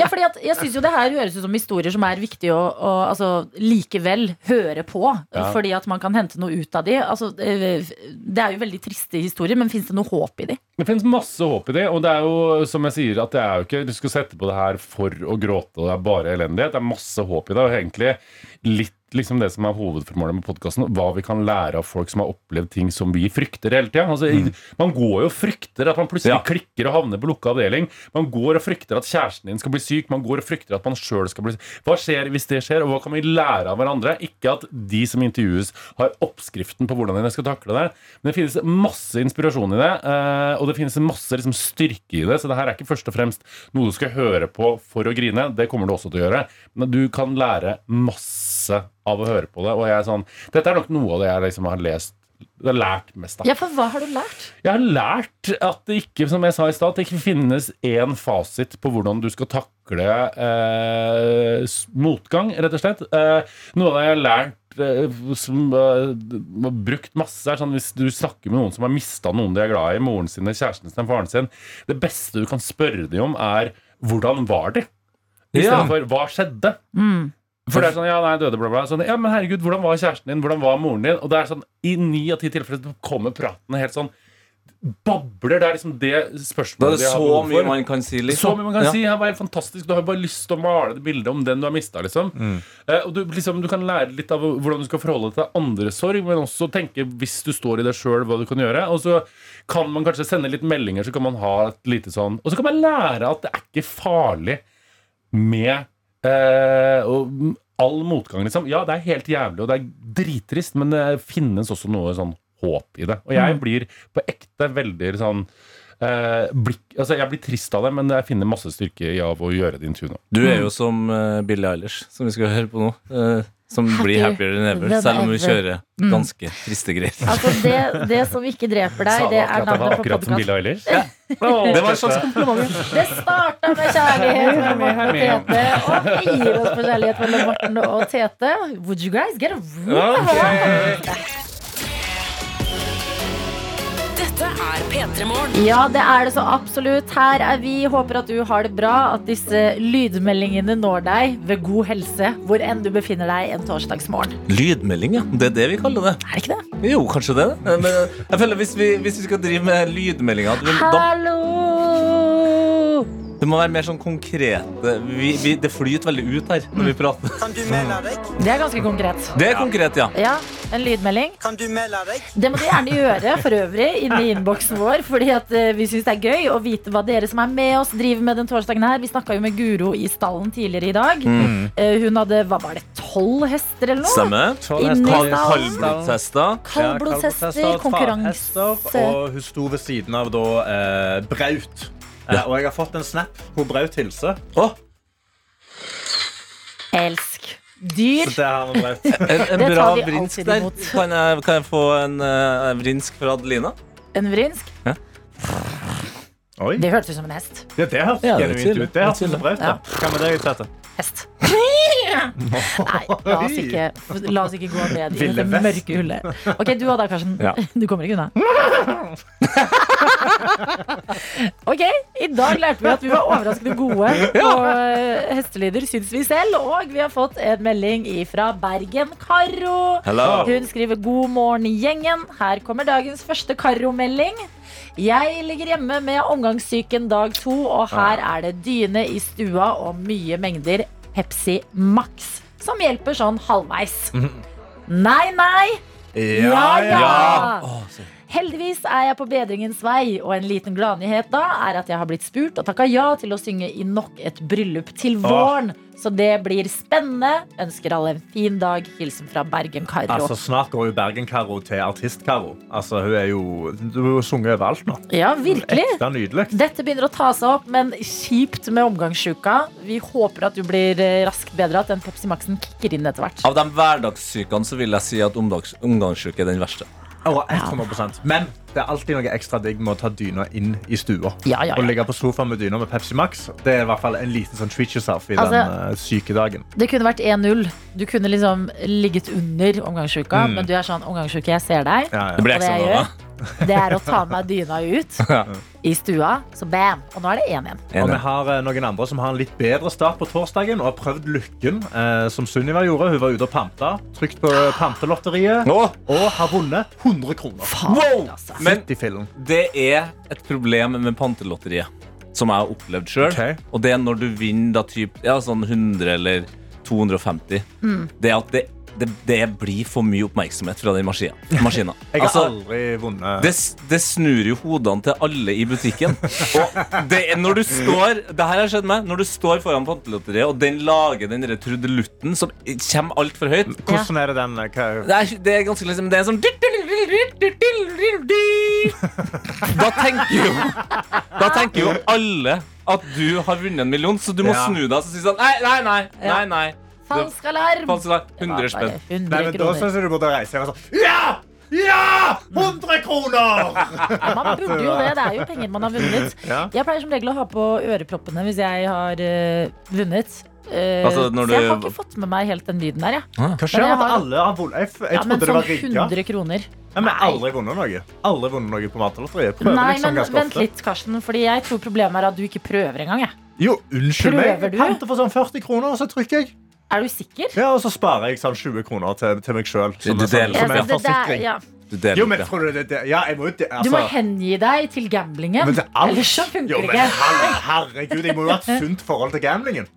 Ja, fordi at jeg synes jo det her høres ut som historier som er viktige å, å altså, likevel høre på. Ja. Fordi at man kan hente noe ut av de. Altså, eh, det er jo veldig triste historier, men fins det noe håp i de? Det finnes masse håp i de, og det er jo som jeg sier at det er jo ikke Du skal sette på det her for å gråte, og det er bare elendighet. Det er masse håp i det, og egentlig litt liksom det som er hovedformålet med podkasten. Hva vi kan lære av folk som har opplevd ting som vi frykter hele tida. Altså, mm. Man går jo og frykter at man plutselig Ja. klikker og havner på lukka avdeling. Man går og frykter at kjæresten din skal bli syk. Man går og frykter at man sjøl skal bli syk. Hva skjer hvis det skjer, og hva kan vi lære av hverandre? Ikke at de som intervjues, har oppskriften på hvordan de skal takle det. Men det finnes masse inspirasjon i det, eh, og det finnes masse liksom, styrke i det. Så det her er ikke først og fremst noe du skal høre på for å grine. Det kommer du også til å gjøre. Men du kan lære masse av å høre på det. Og jeg er sånn, dette er nok noe av det jeg liksom har lest har lært mest av. Ja, for hva har du lært? Jeg har lært at det ikke som jeg sa i start det ikke finnes én fasit på hvordan du skal takle eh, motgang, rett og slett. Eh, noe av det jeg har lært eh, som eh, har brukt masse, er sånn hvis du snakker med noen som har mista noen de er glad i, moren sin, kjæresten sin, faren sin Det beste du kan spørre dem om, er 'hvordan var de?' I Ja. stedet for 'hva skjedde?' For det er sånn, ja, nei, døde, bla, bla. Sånn, ja, men herregud, hvordan var kjæresten din? Hvordan var moren din? Og det er sånn, i ni av ti tilfeller så kommer praten helt sånn Babler. Det er liksom det er spørsmålet det de har så mye man kan si. Så Liksom. mye man kan Ja. si. Var helt fantastisk. Du har bare lyst til å male det bildet om den du har mista. Liksom. Eh, og du, liksom, du kan lære litt av hvordan du skal forholde deg til andres sorg, men også tenke, hvis du står i det sjøl, hva du kan gjøre. Og så kan man kanskje sende litt meldinger, så kan man ha et lite sånn Og så kan man lære at det er ikke farlig med eh, og all motgang, liksom. Ja, det er helt jævlig, og det er drittrist, men det finnes også noe sånn håp i det. Og jeg blir på ekte veldig sånn eh, blikk, altså Jeg blir trist av det, men jeg finner masse styrke i av å gjøre det intervjuet nå. Du er jo som uh, Billie Eilish, som vi skal høre på nå. eh, som blir happier than ever, than selv om hun ever. kjører Mm. ganske triste greier. Altså, det, det som ikke dreper deg, det er navnet på akkurat som podkast. Billie Eilish. Det var en slags kompliment. Det starta med kjærlighet mellom Morten og Tete, og fire gir oss på kjærlighet mellom Morten og Tete. Would you guys get a room? Dette er P3 Morgen. Ja, det er det så absolutt. Her er vi. Håper at du har det bra. At disse lydmeldingene når deg ved god helse, hvor enn du befinner deg en torsdagsmorgen. Lydmelding, ja. Det er det vi kaller det. Er det ikke det? Jo, kanskje det. Eh, Men jeg føler hvis vi, hvis vi skal drive med lydmeldinger at vi- da, Hallo! Det må være mer sånn konkrete vi, vi, Det flyter veldig ut her når vi prater. Kan du melde deg? Det er ganske konkret. Det er konkret, ja. Ja, en lydmelding. Kan du melde deg? Det må du gjerne gjøre for øvrig inne i innboksen vår. Fordi at eh, vi syns det er gøy å vite hva dere som er med oss, driver med den torsdagen her. Vi snakka jo med Guro i stallen tidligere i dag. Mm. Hun hadde hva var det, tolv hester eller noe? Stemmer. Inni. Kaldblodshester. Kaldblodshester, konkurranse. Og hun sto ved siden av da eh, Braut. Eh, og jeg har fått en snap på Braut hilser. Oh. Elsk. Dyr. Så det har vi Braut. en, en bra vrinsk der. Kan jeg, kan jeg få en uh, vrinsk fra Adelina? En vrinsk. Oi. Det hørtes ut som en hest. Ja, det hørtes Ja, er genuint ut. Det hørtes Det er ut som Braut. Ja. Hva med deg, Tete? Hest. Nei, la oss ikke, la oss ikke gå ned i det mørke hullet. Ok, du og da, Karsten. Ja. Du kommer ikke unna. Ok, i dag lærte vi at vi var overraskende gode på eh, hestelyder, syns vi selv. Og vi har fått en melding fra Bergen-Karo. Hello. Hun skriver 'God morgen, gjengen'. Her kommer dagens første Karo-melding. Jeg ligger hjemme med omgangssyken dag to, og her er det dyne i stua og mye mengder Pepsi Max, som hjelper sånn halvveis. Nei, nei. Ja, ja. Heldigvis er jeg på bedringens vei, og en liten gladnyhet da er at jeg har blitt spurt og takka ja til å synge i nok et bryllup til våren. Så det blir spennende. Ønsker alle en fin dag. Hilsen fra Bergen-Karo. Altså, snart går jo Bergen-Karo til Artist-Karo. Altså, hun er jo Du har sunget overalt nå. Ja, virkelig. Ekte nydelig. Dette begynner å ta seg opp, men kjipt med omgangssjuka. Vi håper at du blir eh, raskt bedre, at den Pepsi Max-en kicker inn etter hvert. Av de hverdagssykene så vil jeg si at omgangssyke er den verste. Oh, 100% Men det er alltid noe ekstra digg med å ta dyna inn i stua. Ja, ja, Og ligge på sofaen med dyna med Pepsi Max. Det er i hvert fall en liten sånn treat yourself i Altså- den uh, sykedagen. Det kunne vært 1-0. Du kunne liksom ligget under omgangsuka, Mm. men du er sånn omgangsuke, jeg ser deg. Ja, ja. Det blir ekstra nå, det er å ta med dyna ut i stua. Så bam! Og nå er det 1-1. Og vi har eh, noen andre som har en litt bedre start på torsdagen og har prøvd lykken, eh, som Sunniva gjorde. Hun var ute og panta, trykt på pantelotteriet Nå, og har vunnet 100 kroner. wow! altså. Men det er et problem med pantelotteriet, som jeg har opplevd sjøl. Ok. Og det er når du vinner da typ, ja, sånn 100 eller 250. Mm. Det er at det, det, det blir for mye oppmerksomhet fra den maskina. maskina. Jeg har Altså, aldri vunnet det, det snur jo hodene til alle i butikken. Og det er når du står Det her har skjedd meg Når du står foran pantelotteriet, og den lager den trudelutten som kommer altfor høyt Hvordan er det den eh, hva, det er, det er ganske liksom Det er sånn Da tenker jo Da tenker jo alle at du har vunnet en million, så du må Ja. snu deg og si sånn Nei, nei, nei. nei, nei. Falsk alarm! Falsk alarm. 100 spenn. 100 Nei, men Da kroner. syns jeg du burde reise deg og sånn Ja! Ja! 100 kroner! Ja, man burde jo det. Det er jo penger man har vunnet. Ja. Jeg pleier som regel å ha på øreproppene hvis jeg har eh, vunnet. Eh, Altså, når så jeg du- har ikke fått med meg helt den lyden der. Ja. Hva skjer med at alle har vunnet? Jeg, f- jeg Ja, men trodde det sånn var rigga. 100 kroner. Ja, men jeg har aldri vunnet noe. Aldri vunnet noe på Matlotteriet. Prøver Nei, liksom men ganske vent ofte. litt, Karsten. Fordi jeg tror problemet er at du ikke prøver engang. jeg. Jo, unnskyld Prøver meg. du? Jeg for sånn 40 kroner, og så trykker jeg. Er du sikker? Ja, Og så sparer jeg sånn 20 kroner til, til meg sjøl. Som, en sånn- deler som opp, en det forsikring. ja. Du deler Jo, men tror du det, det Ja, jeg må jo altså. Du må altså. hengi deg til gamblingen. Men det er. Ellers så funker Jo, men ikke. her- herregud, jeg må jo ha et sunt forhold til gamblingen.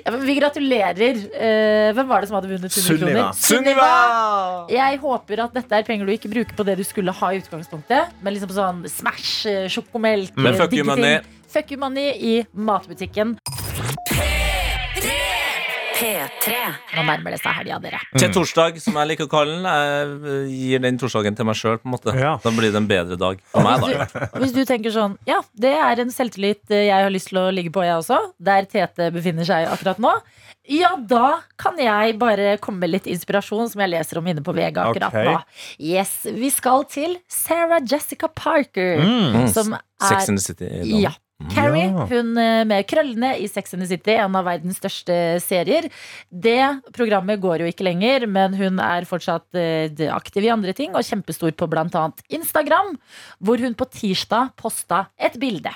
Ja, men vi gratulerer. Eh, hvem var det som hadde vunnet 100 kroner? Sunniva! Jeg håper at dette er penger du ikke bruker på det du skulle ha i utgangspunktet. Men liksom sånn Smash, eh, sjokomelk, Men eh, fuck you digge money. ting. Fuck you money i matbutikken. P3. Nå nærmer det seg helga, dere. Til torsdag, som jeg liker å kalle den. Jeg gir den torsdagen til meg sjøl. Ja. Da blir det en bedre dag for meg. da hvis du tenker sånn Ja, det er en selvtillit eh, jeg har lyst til å ligge på, jeg også. Der Tete befinner seg akkurat nå. Ja, da kan jeg bare komme med litt inspirasjon som jeg leser om inne på VG akkurat okay. nå. Yes, Vi skal til Sarah Jessica Parker, Mm. som er Sex and the City. da. Ja. Carrie, Ja. hun eh, med krøllene i Sex and the City, en av verdens største serier. Det programmet går jo ikke lenger, men hun er fortsatt eh, aktiv i andre ting, og kjempestor på bl.a. Instagram, hvor hun på tirsdag posta et bilde.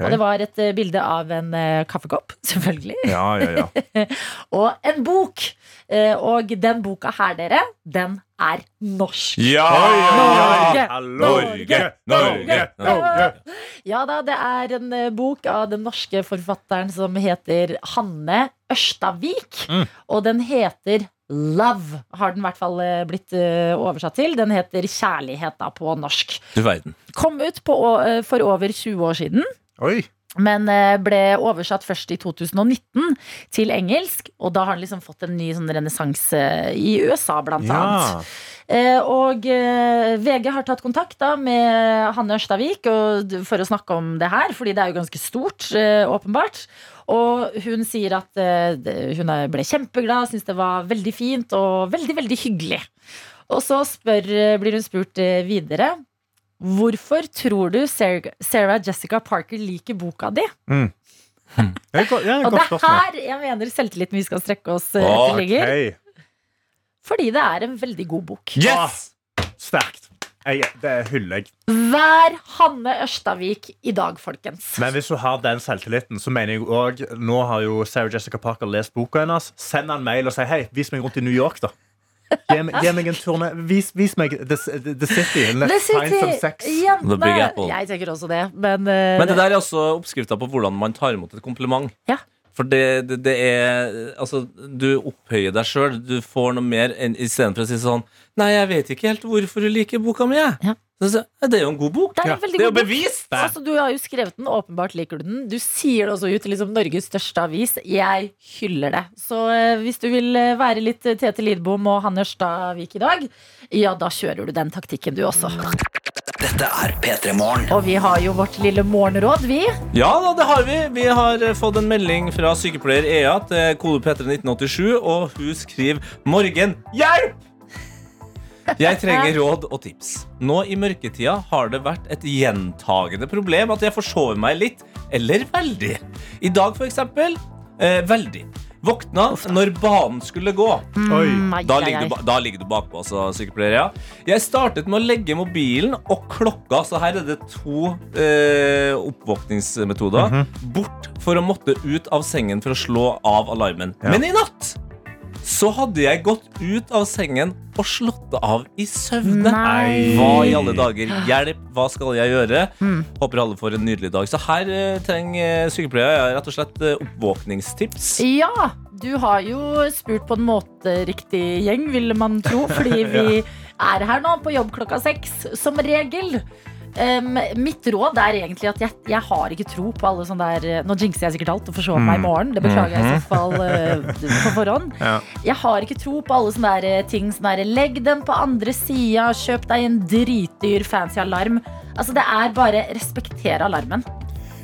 Og det var et eh, bilde av en kaffekopp, selvfølgelig, Ja, ja, ja. og en bok. Og den boka her, dere, den er norsk. Ja! Norge! Norge, Norge, Norge. Ja da, det er en eh, bok av den norske forfatteren som heter Hanne Ørstavik. Mm. Og den heter Love, har den i hvert fall eh, blitt eh, oversatt til. Den heter Kjærlighet da på norsk. Du verden. Kom ut på, for over 20 år siden. Oi. Men eh, ble oversatt først i 2019 til engelsk. Og da har den liksom fått en ny sånn renessanse i USA, blant Ja. annet. Eh, og eh, VG har tatt kontakt da med Hanne Ørstavik for å snakke om det her, fordi det er jo ganske stort, eh, åpenbart. Og hun sier at eh, hun ble kjempeglad, syntes det var veldig fint og veldig, veldig hyggelig. Og så spør, eh, blir hun spurt eh, videre. Hvorfor tror du Sarah Jessica Parker liker boka di? Mm. Mm. godt- ja, et Og det er her jeg mener selvtilliten vi skal strekke oss Åh, til ligger. Fordi det er en veldig god bok. Yes! Sterkt. Jeg, det hyller jeg. Vær Hanne Ørstavik i dag, folkens. Men hvis du har den selvtilliten, så mener jeg også Nå har jo Sarah Jessica Parker lest boka hennes. Send han mail og si hei, vis meg rundt i New York, da. Gi meg, gi meg en tur ned. Vis, vis meg the, the City. Let's The find some sex. The Big jentene. Apple. Jeg tenker også det, men, uh, Men det der er også oppskrifta på hvordan man tar imot et kompliment. Ja. For det, det, det er Altså, du opphøyer deg sjøl. Du får noe mer enn istedenfor å si sånn Nei, jeg vet ikke helt hvorfor du liker boka mi, jeg. Ja. Så det er jo en god bok. Det er Ja. det er jo bevist! Altså, du har jo skrevet den, åpenbart liker du den. Du sier det også ut til liksom Norges største avis. Jeg hyller det. Så eh, hvis du vil eh, være litt eh, Tete Lidbom og Hanne Ørstavik i dag, ja, da kjører du den taktikken du også. Dette er P3 Morgen. Og vi har jo vårt lille morgenråd, vi. Ja da, det har vi. Vi har fått en melding fra sykepleier Ea til kode P31987, og hun skriver 'Morgen, hjelp!' Jeg trenger råd og tips. Nå i mørketida har det vært et gjentagende problem at jeg forsover meg litt, eller veldig. I dag, for eksempel, eh, veldig. Våkna når banen skulle gå. Oi. Mm, Da ligger, du, da ligger du bakpå, altså, sykepleier. Ja. Jeg startet med å legge mobilen og klokka, så her er det to eh, oppvåkningsmetoder, Mhm. bort for å måtte ut av sengen for å slå av alarmen. Men i natt så hadde jeg gått ut av sengen og slått det av i søvne. Nei. Hva i alle dager? Hjelp, hva skal jeg gjøre? Mm. Håper alle får en nydelig dag. Så her eh, trenger sykepleier rett og slett eh, oppvåkningstips. Ja, du har jo spurt på en måte riktig gjeng, ville man tro. Fordi vi er her nå på jobb klokka seks, som regel. Um, mitt råd er egentlig at jeg, jeg har ikke tro på alle sånne der Nå jinxer jeg sikkert alt og forsov meg i morgen. Det beklager jeg i så fall uh, på forhånd. Ja. Jeg har ikke tro på alle sånne der ting. som der, Legg den på andre sida, kjøp deg en dritdyr fancy alarm. Altså Det er bare respektere alarmen.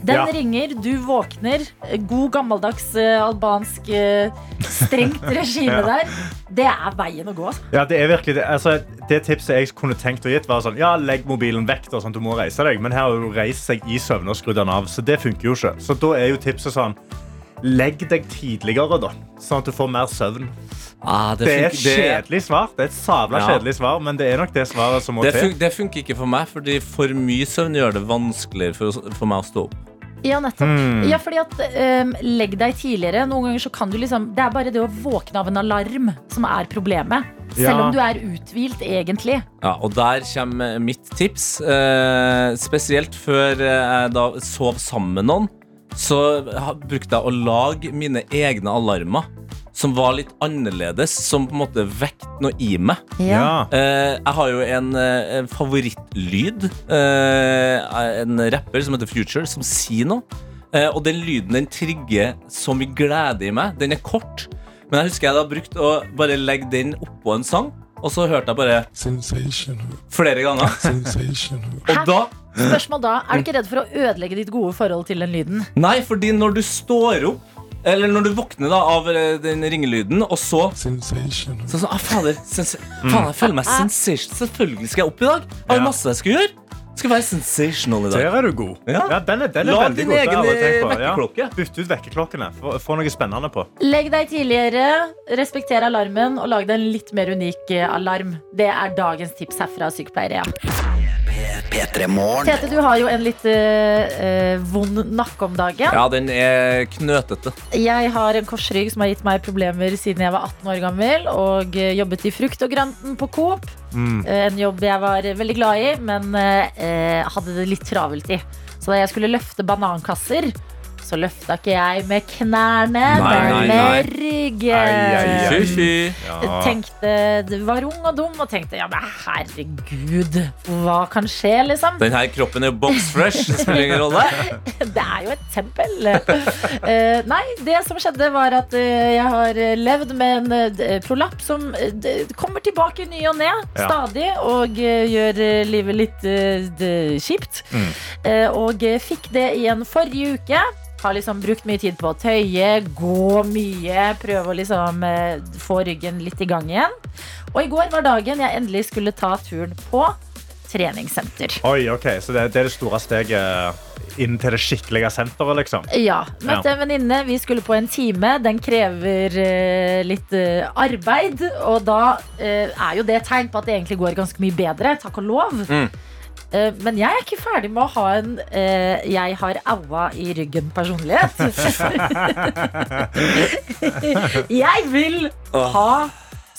Den Ja. ringer, du våkner. God gammeldags uh, albansk uh, strengt regime Ja. der. Det er veien å gå. altså. Ja, det er virkelig det. Altså, det tipset jeg kunne tenkt å gitt, var sånn Ja, legg mobilen vekk, da, sånn at du må reise deg. Men her har du reist seg i søvne og skrudd den av, så det funker jo ikke. Så da er jo tipset sånn Legg deg tidligere, da, sånn at du får mer søvn. Ah, Det er et kjedelig svar, Det er et sabla Ja. kjedelig svar, men det er nok det svaret som må Det, til. det funker ikke for meg, fordi for mye søvn gjør det vanskeligere for, for meg å stå opp. Ja, nettopp. Hmm. Ja, fordi at um, Legg deg tidligere. Noen ganger så kan du liksom Det er bare det å våkne av en alarm som er problemet. Selv Ja. om du er uthvilt, egentlig. Ja, og der kommer mitt tips. Eh, spesielt før jeg da sov sammen med noen, så brukte jeg å lage mine egne alarmer. Som var litt annerledes, som på en måte vekket noe i meg. Ja. Eh, jeg har jo en, eh, en favorittlyd. Eh, en rapper som heter Future, som sier noe. Eh, og den lyden den trigger så mye glede i meg. Den er kort, men jeg husker jeg da brukt å bare legge den oppå en sang. Og så hørte jeg bare flere ganger. Og da Spørsmål da, Er du ikke redd for å ødelegge ditt gode forhold til den lyden? Nei, fordi når du står opp eller når du våkner da av eh, den ringelyden, og så Så sånn, ah, fader, sens faen, jeg føler meg sensation. Selvfølgelig skal jeg opp i dag. Jeg har Ja. masse jeg skal gjøre. Skal være sensational i dag. Der er du god. Ja. Ja, den er, den er Lag veldig din god. Det egen har jeg tenkt på. vekkerklokke. Ja. Bytt ut vekkerklokkene. Få, få noe spennende på. Legg deg tidligere, respekter alarmen og lag deg en litt mer unik eh, alarm. Det er dagens tips herfra, sykepleiere. Ja. P3 Morgen. Tete, du har jo en litt eh, eh, vond nakke om dagen. Ja, den er knøtete. Jeg har en korsrygg som har gitt meg problemer siden jeg var 18 år gammel og eh, jobbet i frukt og grønten på Coop. Mm. Eh, En jobb jeg var veldig glad i, men eh, hadde det litt travelt i. Så da jeg skulle løfte banankasser, så løfta ikke jeg med knærne, Nei, men nei, med nei. ryggen. Ai, ai, ai. Fy, fy. Ja. Tenkte, du var ung og dum og tenkte ja, men herregud, hva kan skje, liksom? Den her kroppen er jo box fresh. Det spiller ingen rolle. Det er jo et tempel. Eh, nei, det som skjedde, var at eh, jeg har levd med en eh, prolapp som kommer tilbake ny og ne, Ja. stadig, og gjør livet litt kjipt. Mm. Eh, og fikk det igjen forrige uke. Har liksom brukt mye tid på å tøye, gå mye, prøve å liksom eh, få ryggen litt i gang igjen. Og i går var dagen jeg endelig skulle ta turen på treningssenter. Oi, ok, Så det, det er det store steget inn til det skikkelige senteret, liksom? Ja. Møtte en venninne. Vi skulle på en time. Den krever uh, litt uh, arbeid. Og da uh, er jo det et tegn på at det egentlig går ganske mye bedre. Takk og lov. Mm. Eh, men jeg er ikke ferdig med å ha en eh, jeg har aua i ryggen-personlighet. jeg vil ha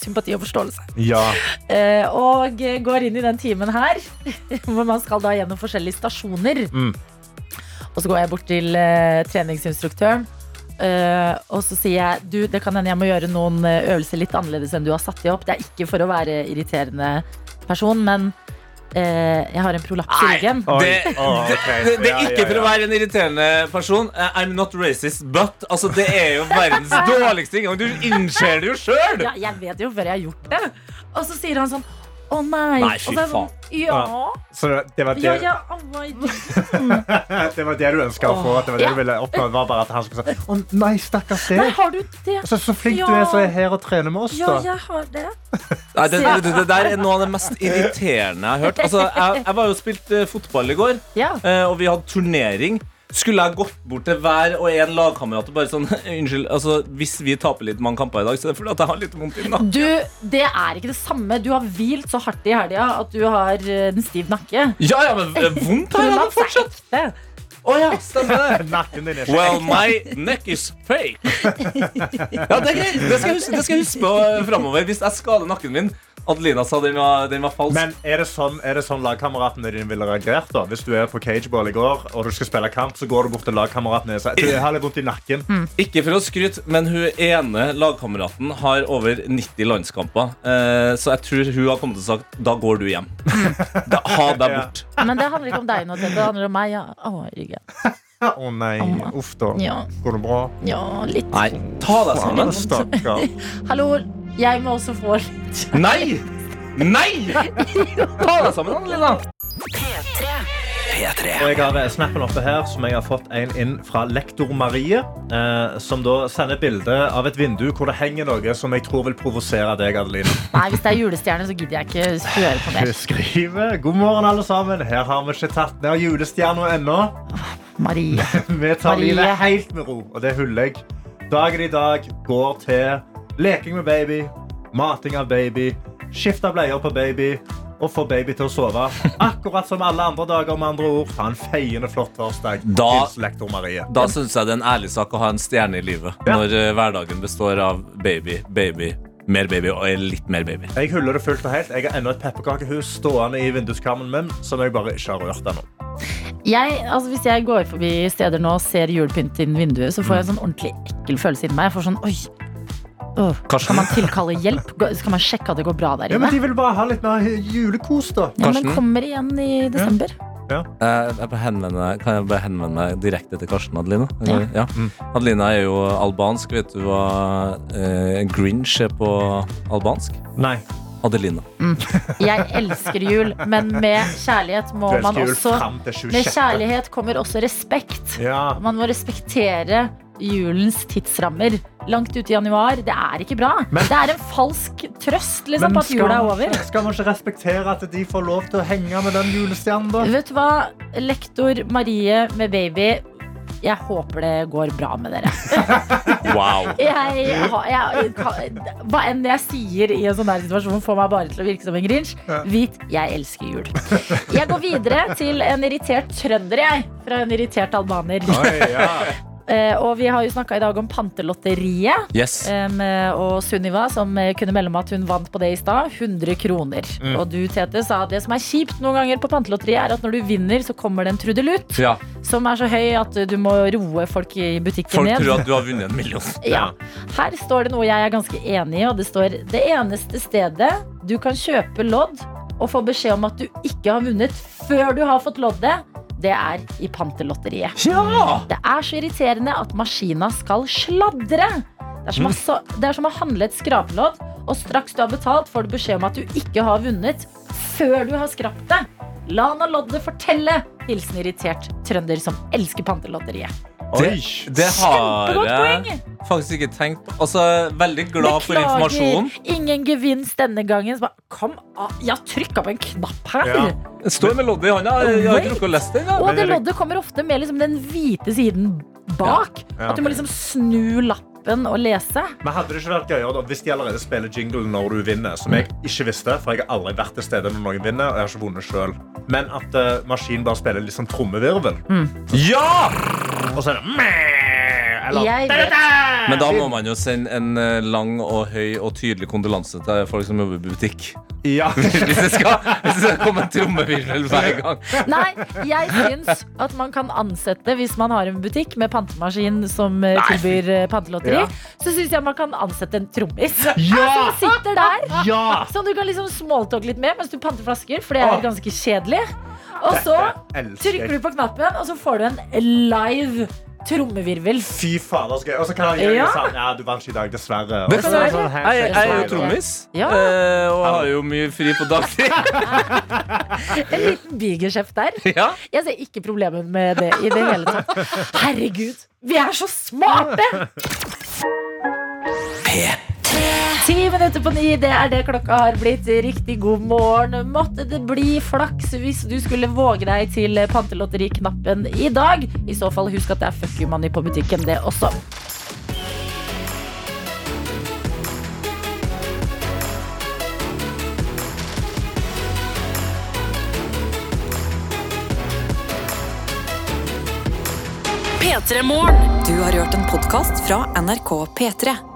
sympati og forståelse. Ja. Eh, og går inn i den timen her, hvor man skal da gjennom forskjellige stasjoner. Mm. Og så går jeg bort til eh, treningsinstruktøren. Uh, og så sier jeg du, det kan hende jeg må gjøre noen øvelser litt annerledes enn du har satt de opp. Det er ikke for å være irriterende person, men jeg har en prolaps i ryggen. Det, det, det, det er ikke for å være en irriterende person. Eh, I'm not racist, but altså, Det er jo verdens dårligste inngang. Du innser det jo sjøl! Ja, jeg vet jo før jeg har gjort det. Og så sier han sånn Å nei. Nei, fy så sånn, ja. Så det, det, var det, Ja, ja, Allah, det var det du ønska å få. Det var det Ja. du ville oppnå. Var bare at han skulle si Å nei, stakkars Nei, deg. har du det? Så, så flink Ja. du er som er her og trener med oss, Ja, jeg har det. Nei, det, det, det der er noe av det mest irriterende jeg har hørt. Altså, jeg, jeg var jo spilt uh, fotball i går, Ja. eh, og vi hadde turnering. Skulle jeg gått bort til hver og en lagkamerat og bare sånn Unnskyld, altså, hvis vi taper litt mange kamper i dag, så er det fordi at jeg har litt vondt i nakken. Du, det er ikke det samme. Du har hvilt så hardt i helga at du har den en stiv nakke. Ja, ja, men eh, vondt har jeg da er fortsatt. ekte. Å ja, stemmer det. Well, my neck is fake. Ja, det, det, skal huske, det skal jeg huske på framover. Hvis jeg skader nakken min Adelina sa den var, den var falsk. Men er det sånn, er det sånn lagkameratene dine ville reagert? da? Hvis du er på cageball i går og du skal spille kamp, så går du bort til lagkameratene og sier du har litt vondt i nakken. Ikke for å skryte, men hun ene lagkameraten har over 90 landskamper. Eh, så jeg tror hun har kommet til å sagt da går du hjem. Da, ha deg bort. Men det handler ikke om deg nå, Det handler om meg. Ja. Å, ryggen. Å nei, uff da. Ja. Går det bra? Ja, litt. Nei, ta deg sammen. stakkar. Hallo, jeg må også få litt Nei! Nei! Ta deg sammen, Adelina. P3. Og jeg har eh, snappen oppe her som jeg har fått en inn fra lektor Marie. Eh, som da sender bilde av et vindu hvor det henger noe som jeg tror vil provosere deg, Adeline. Nei, hvis det er julestjerne, så gidder jeg ikke høre på Hun skriver God morgen, alle sammen. Her har vi ikke tatt ned julestjerna ennå. Marie. Vi tar Marie. livet helt med ro, og det huller jeg. Dagen i dag går til leking med baby, mating av baby, skifte bleier på baby og få baby til å sove. Akkurat som alle andre dager, med andre ord. Ha en feiende flott torsdag. Da- Hils Marie. Da syns jeg det er en ærlig sak å ha en stjerne i livet. Ja. Når eh, hverdagen består av baby, baby, mer baby og litt mer baby. Jeg hyller det fullt og helt. Jeg har ennå et pepperkakehus stående i vinduskarmen min som jeg bare ikke har rørt ennå. Jeg, altså hvis jeg går forbi steder nå og ser julepynt inn vinduet, så får jeg en sånn ordentlig ekkel følelse inni meg. Jeg får sånn, oi Åh, Karsten? Kan man tilkalle hjelp? Skal man sjekke at det går bra der inne? Ja, men de vil bare ha litt mer julekos, da. Ja, men kommer igjen i desember. Eh, Jeg kan jeg bare henvende meg direkte til Karsten Adelina? Ja. Ja. Adelina er jo albansk. Vet du hva eh, Grinch er på albansk? Nei. Adelina. Jeg elsker jul, men med kjærlighet må man også Med kjærlighet kommer også respekt. Ja. Man må respektere julens tidsrammer. Langt ute i januar. Det er ikke bra. Men- det er en falsk trøst liksom, Men på at skal jula er over. skal man ikke respektere at de får lov til å henge med den julestjernen, da? Vet du hva? Lektor Marie med baby. Jeg håper det går bra med dere. Wow. Jeg, jeg, jeg, hva enn jeg sier i en sånn der situasjon, får meg bare til å virke som en grinch. Vit, jeg elsker jul. Jeg går videre til en irritert trønder, jeg. Fra en irritert albaner. Oi, ja. Eh, og vi har jo snakka i dag om Pantelotteriet. Yes. Eh, og Sunniva, som eh, kunne melde om at hun vant på det i stad. 100 kroner. Mm. Og du, Tete, sa at det som er kjipt noen ganger på Pantelotteriet, er at når du vinner, så kommer det en trudelutt Ja. som er så høy at du må roe folk i butikken Folk ned. tror at du har vunnet en million. Ja. Her står det noe jeg er ganske enig i, og det står det eneste stedet du kan kjøpe lodd og få beskjed om at du ikke har vunnet før du har fått loddet, det er i Pantelotteriet. Ja! Det er så irriterende at maskina skal sladre. Det er, som å, så- det er som å handle et skrapelodd, og straks du har betalt, får du beskjed om at du ikke har vunnet før du har skrapt det. La nå loddet fortelle! Hilsen irritert trønder som elsker Pantelotteriet. Det, det har jeg poeng! faktisk ikke tenkt på. Altså, veldig glad for informasjonen. ingen gevinst denne gangen. Så bare, kom av, jeg har trykka på en knapp her. Ja. Det står med loddet i hånda. Jeg har ikke rukket å lese den. Og Ja. det loddet kommer ofte med liksom den hvite siden bak. Ja. At du må liksom snu lappen og lese. Men hadde det ikke vært gøyere da, hvis de allerede spiller jingle når du vinner, som jeg ikke visste, for jeg har aldri vært til stede når noen vinner, og jeg har ikke vunnet selv. Men at uh, maskinen bare spiller litt sånn trommevirvel. ja! Og så er det meh, eller Jeg vet, Men da må man jo sende en eh, lang og høy og tydelig kondolanse til folk som jobber i butikk. Ja. Hvis det skal, hvis det skal komme en trommevirvel hver gang. Nei, jeg syns at man kan ansette, hvis man har en butikk med pantemaskin som eh, tilbyr eh, pantelotteri, Ja. så syns jeg man kan ansette en trommis. Ja! Som sitter der. Ja! Som du kan liksom smalltalke litt med mens du panter flasker, for det er ganske kjedelig. Og så trykker du på knappen, og så får du en live trommevirvel. Fy fader, så gøy. Og så kan han gjøre Ja. sånn Ja, du vant ikke i dag, dessverre. Det Og så er jeg. sånn Jeg, jeg er jo trommis, Ja. eh, og har jo mye fri på dagtid. En liten bigeskjeft der. Ja. Jeg ser ikke problemet med det i det hele tatt. Herregud, vi er så smarte! Ti minutter på ni, det er det klokka har blitt. Riktig god morgen. Måtte det bli flaks hvis du skulle våge deg til pantelotteriknappen i dag. I så fall husk at det er fuck you money på butikken, det også. P3 Morgen. Du har hørt en podkast fra NRK P3.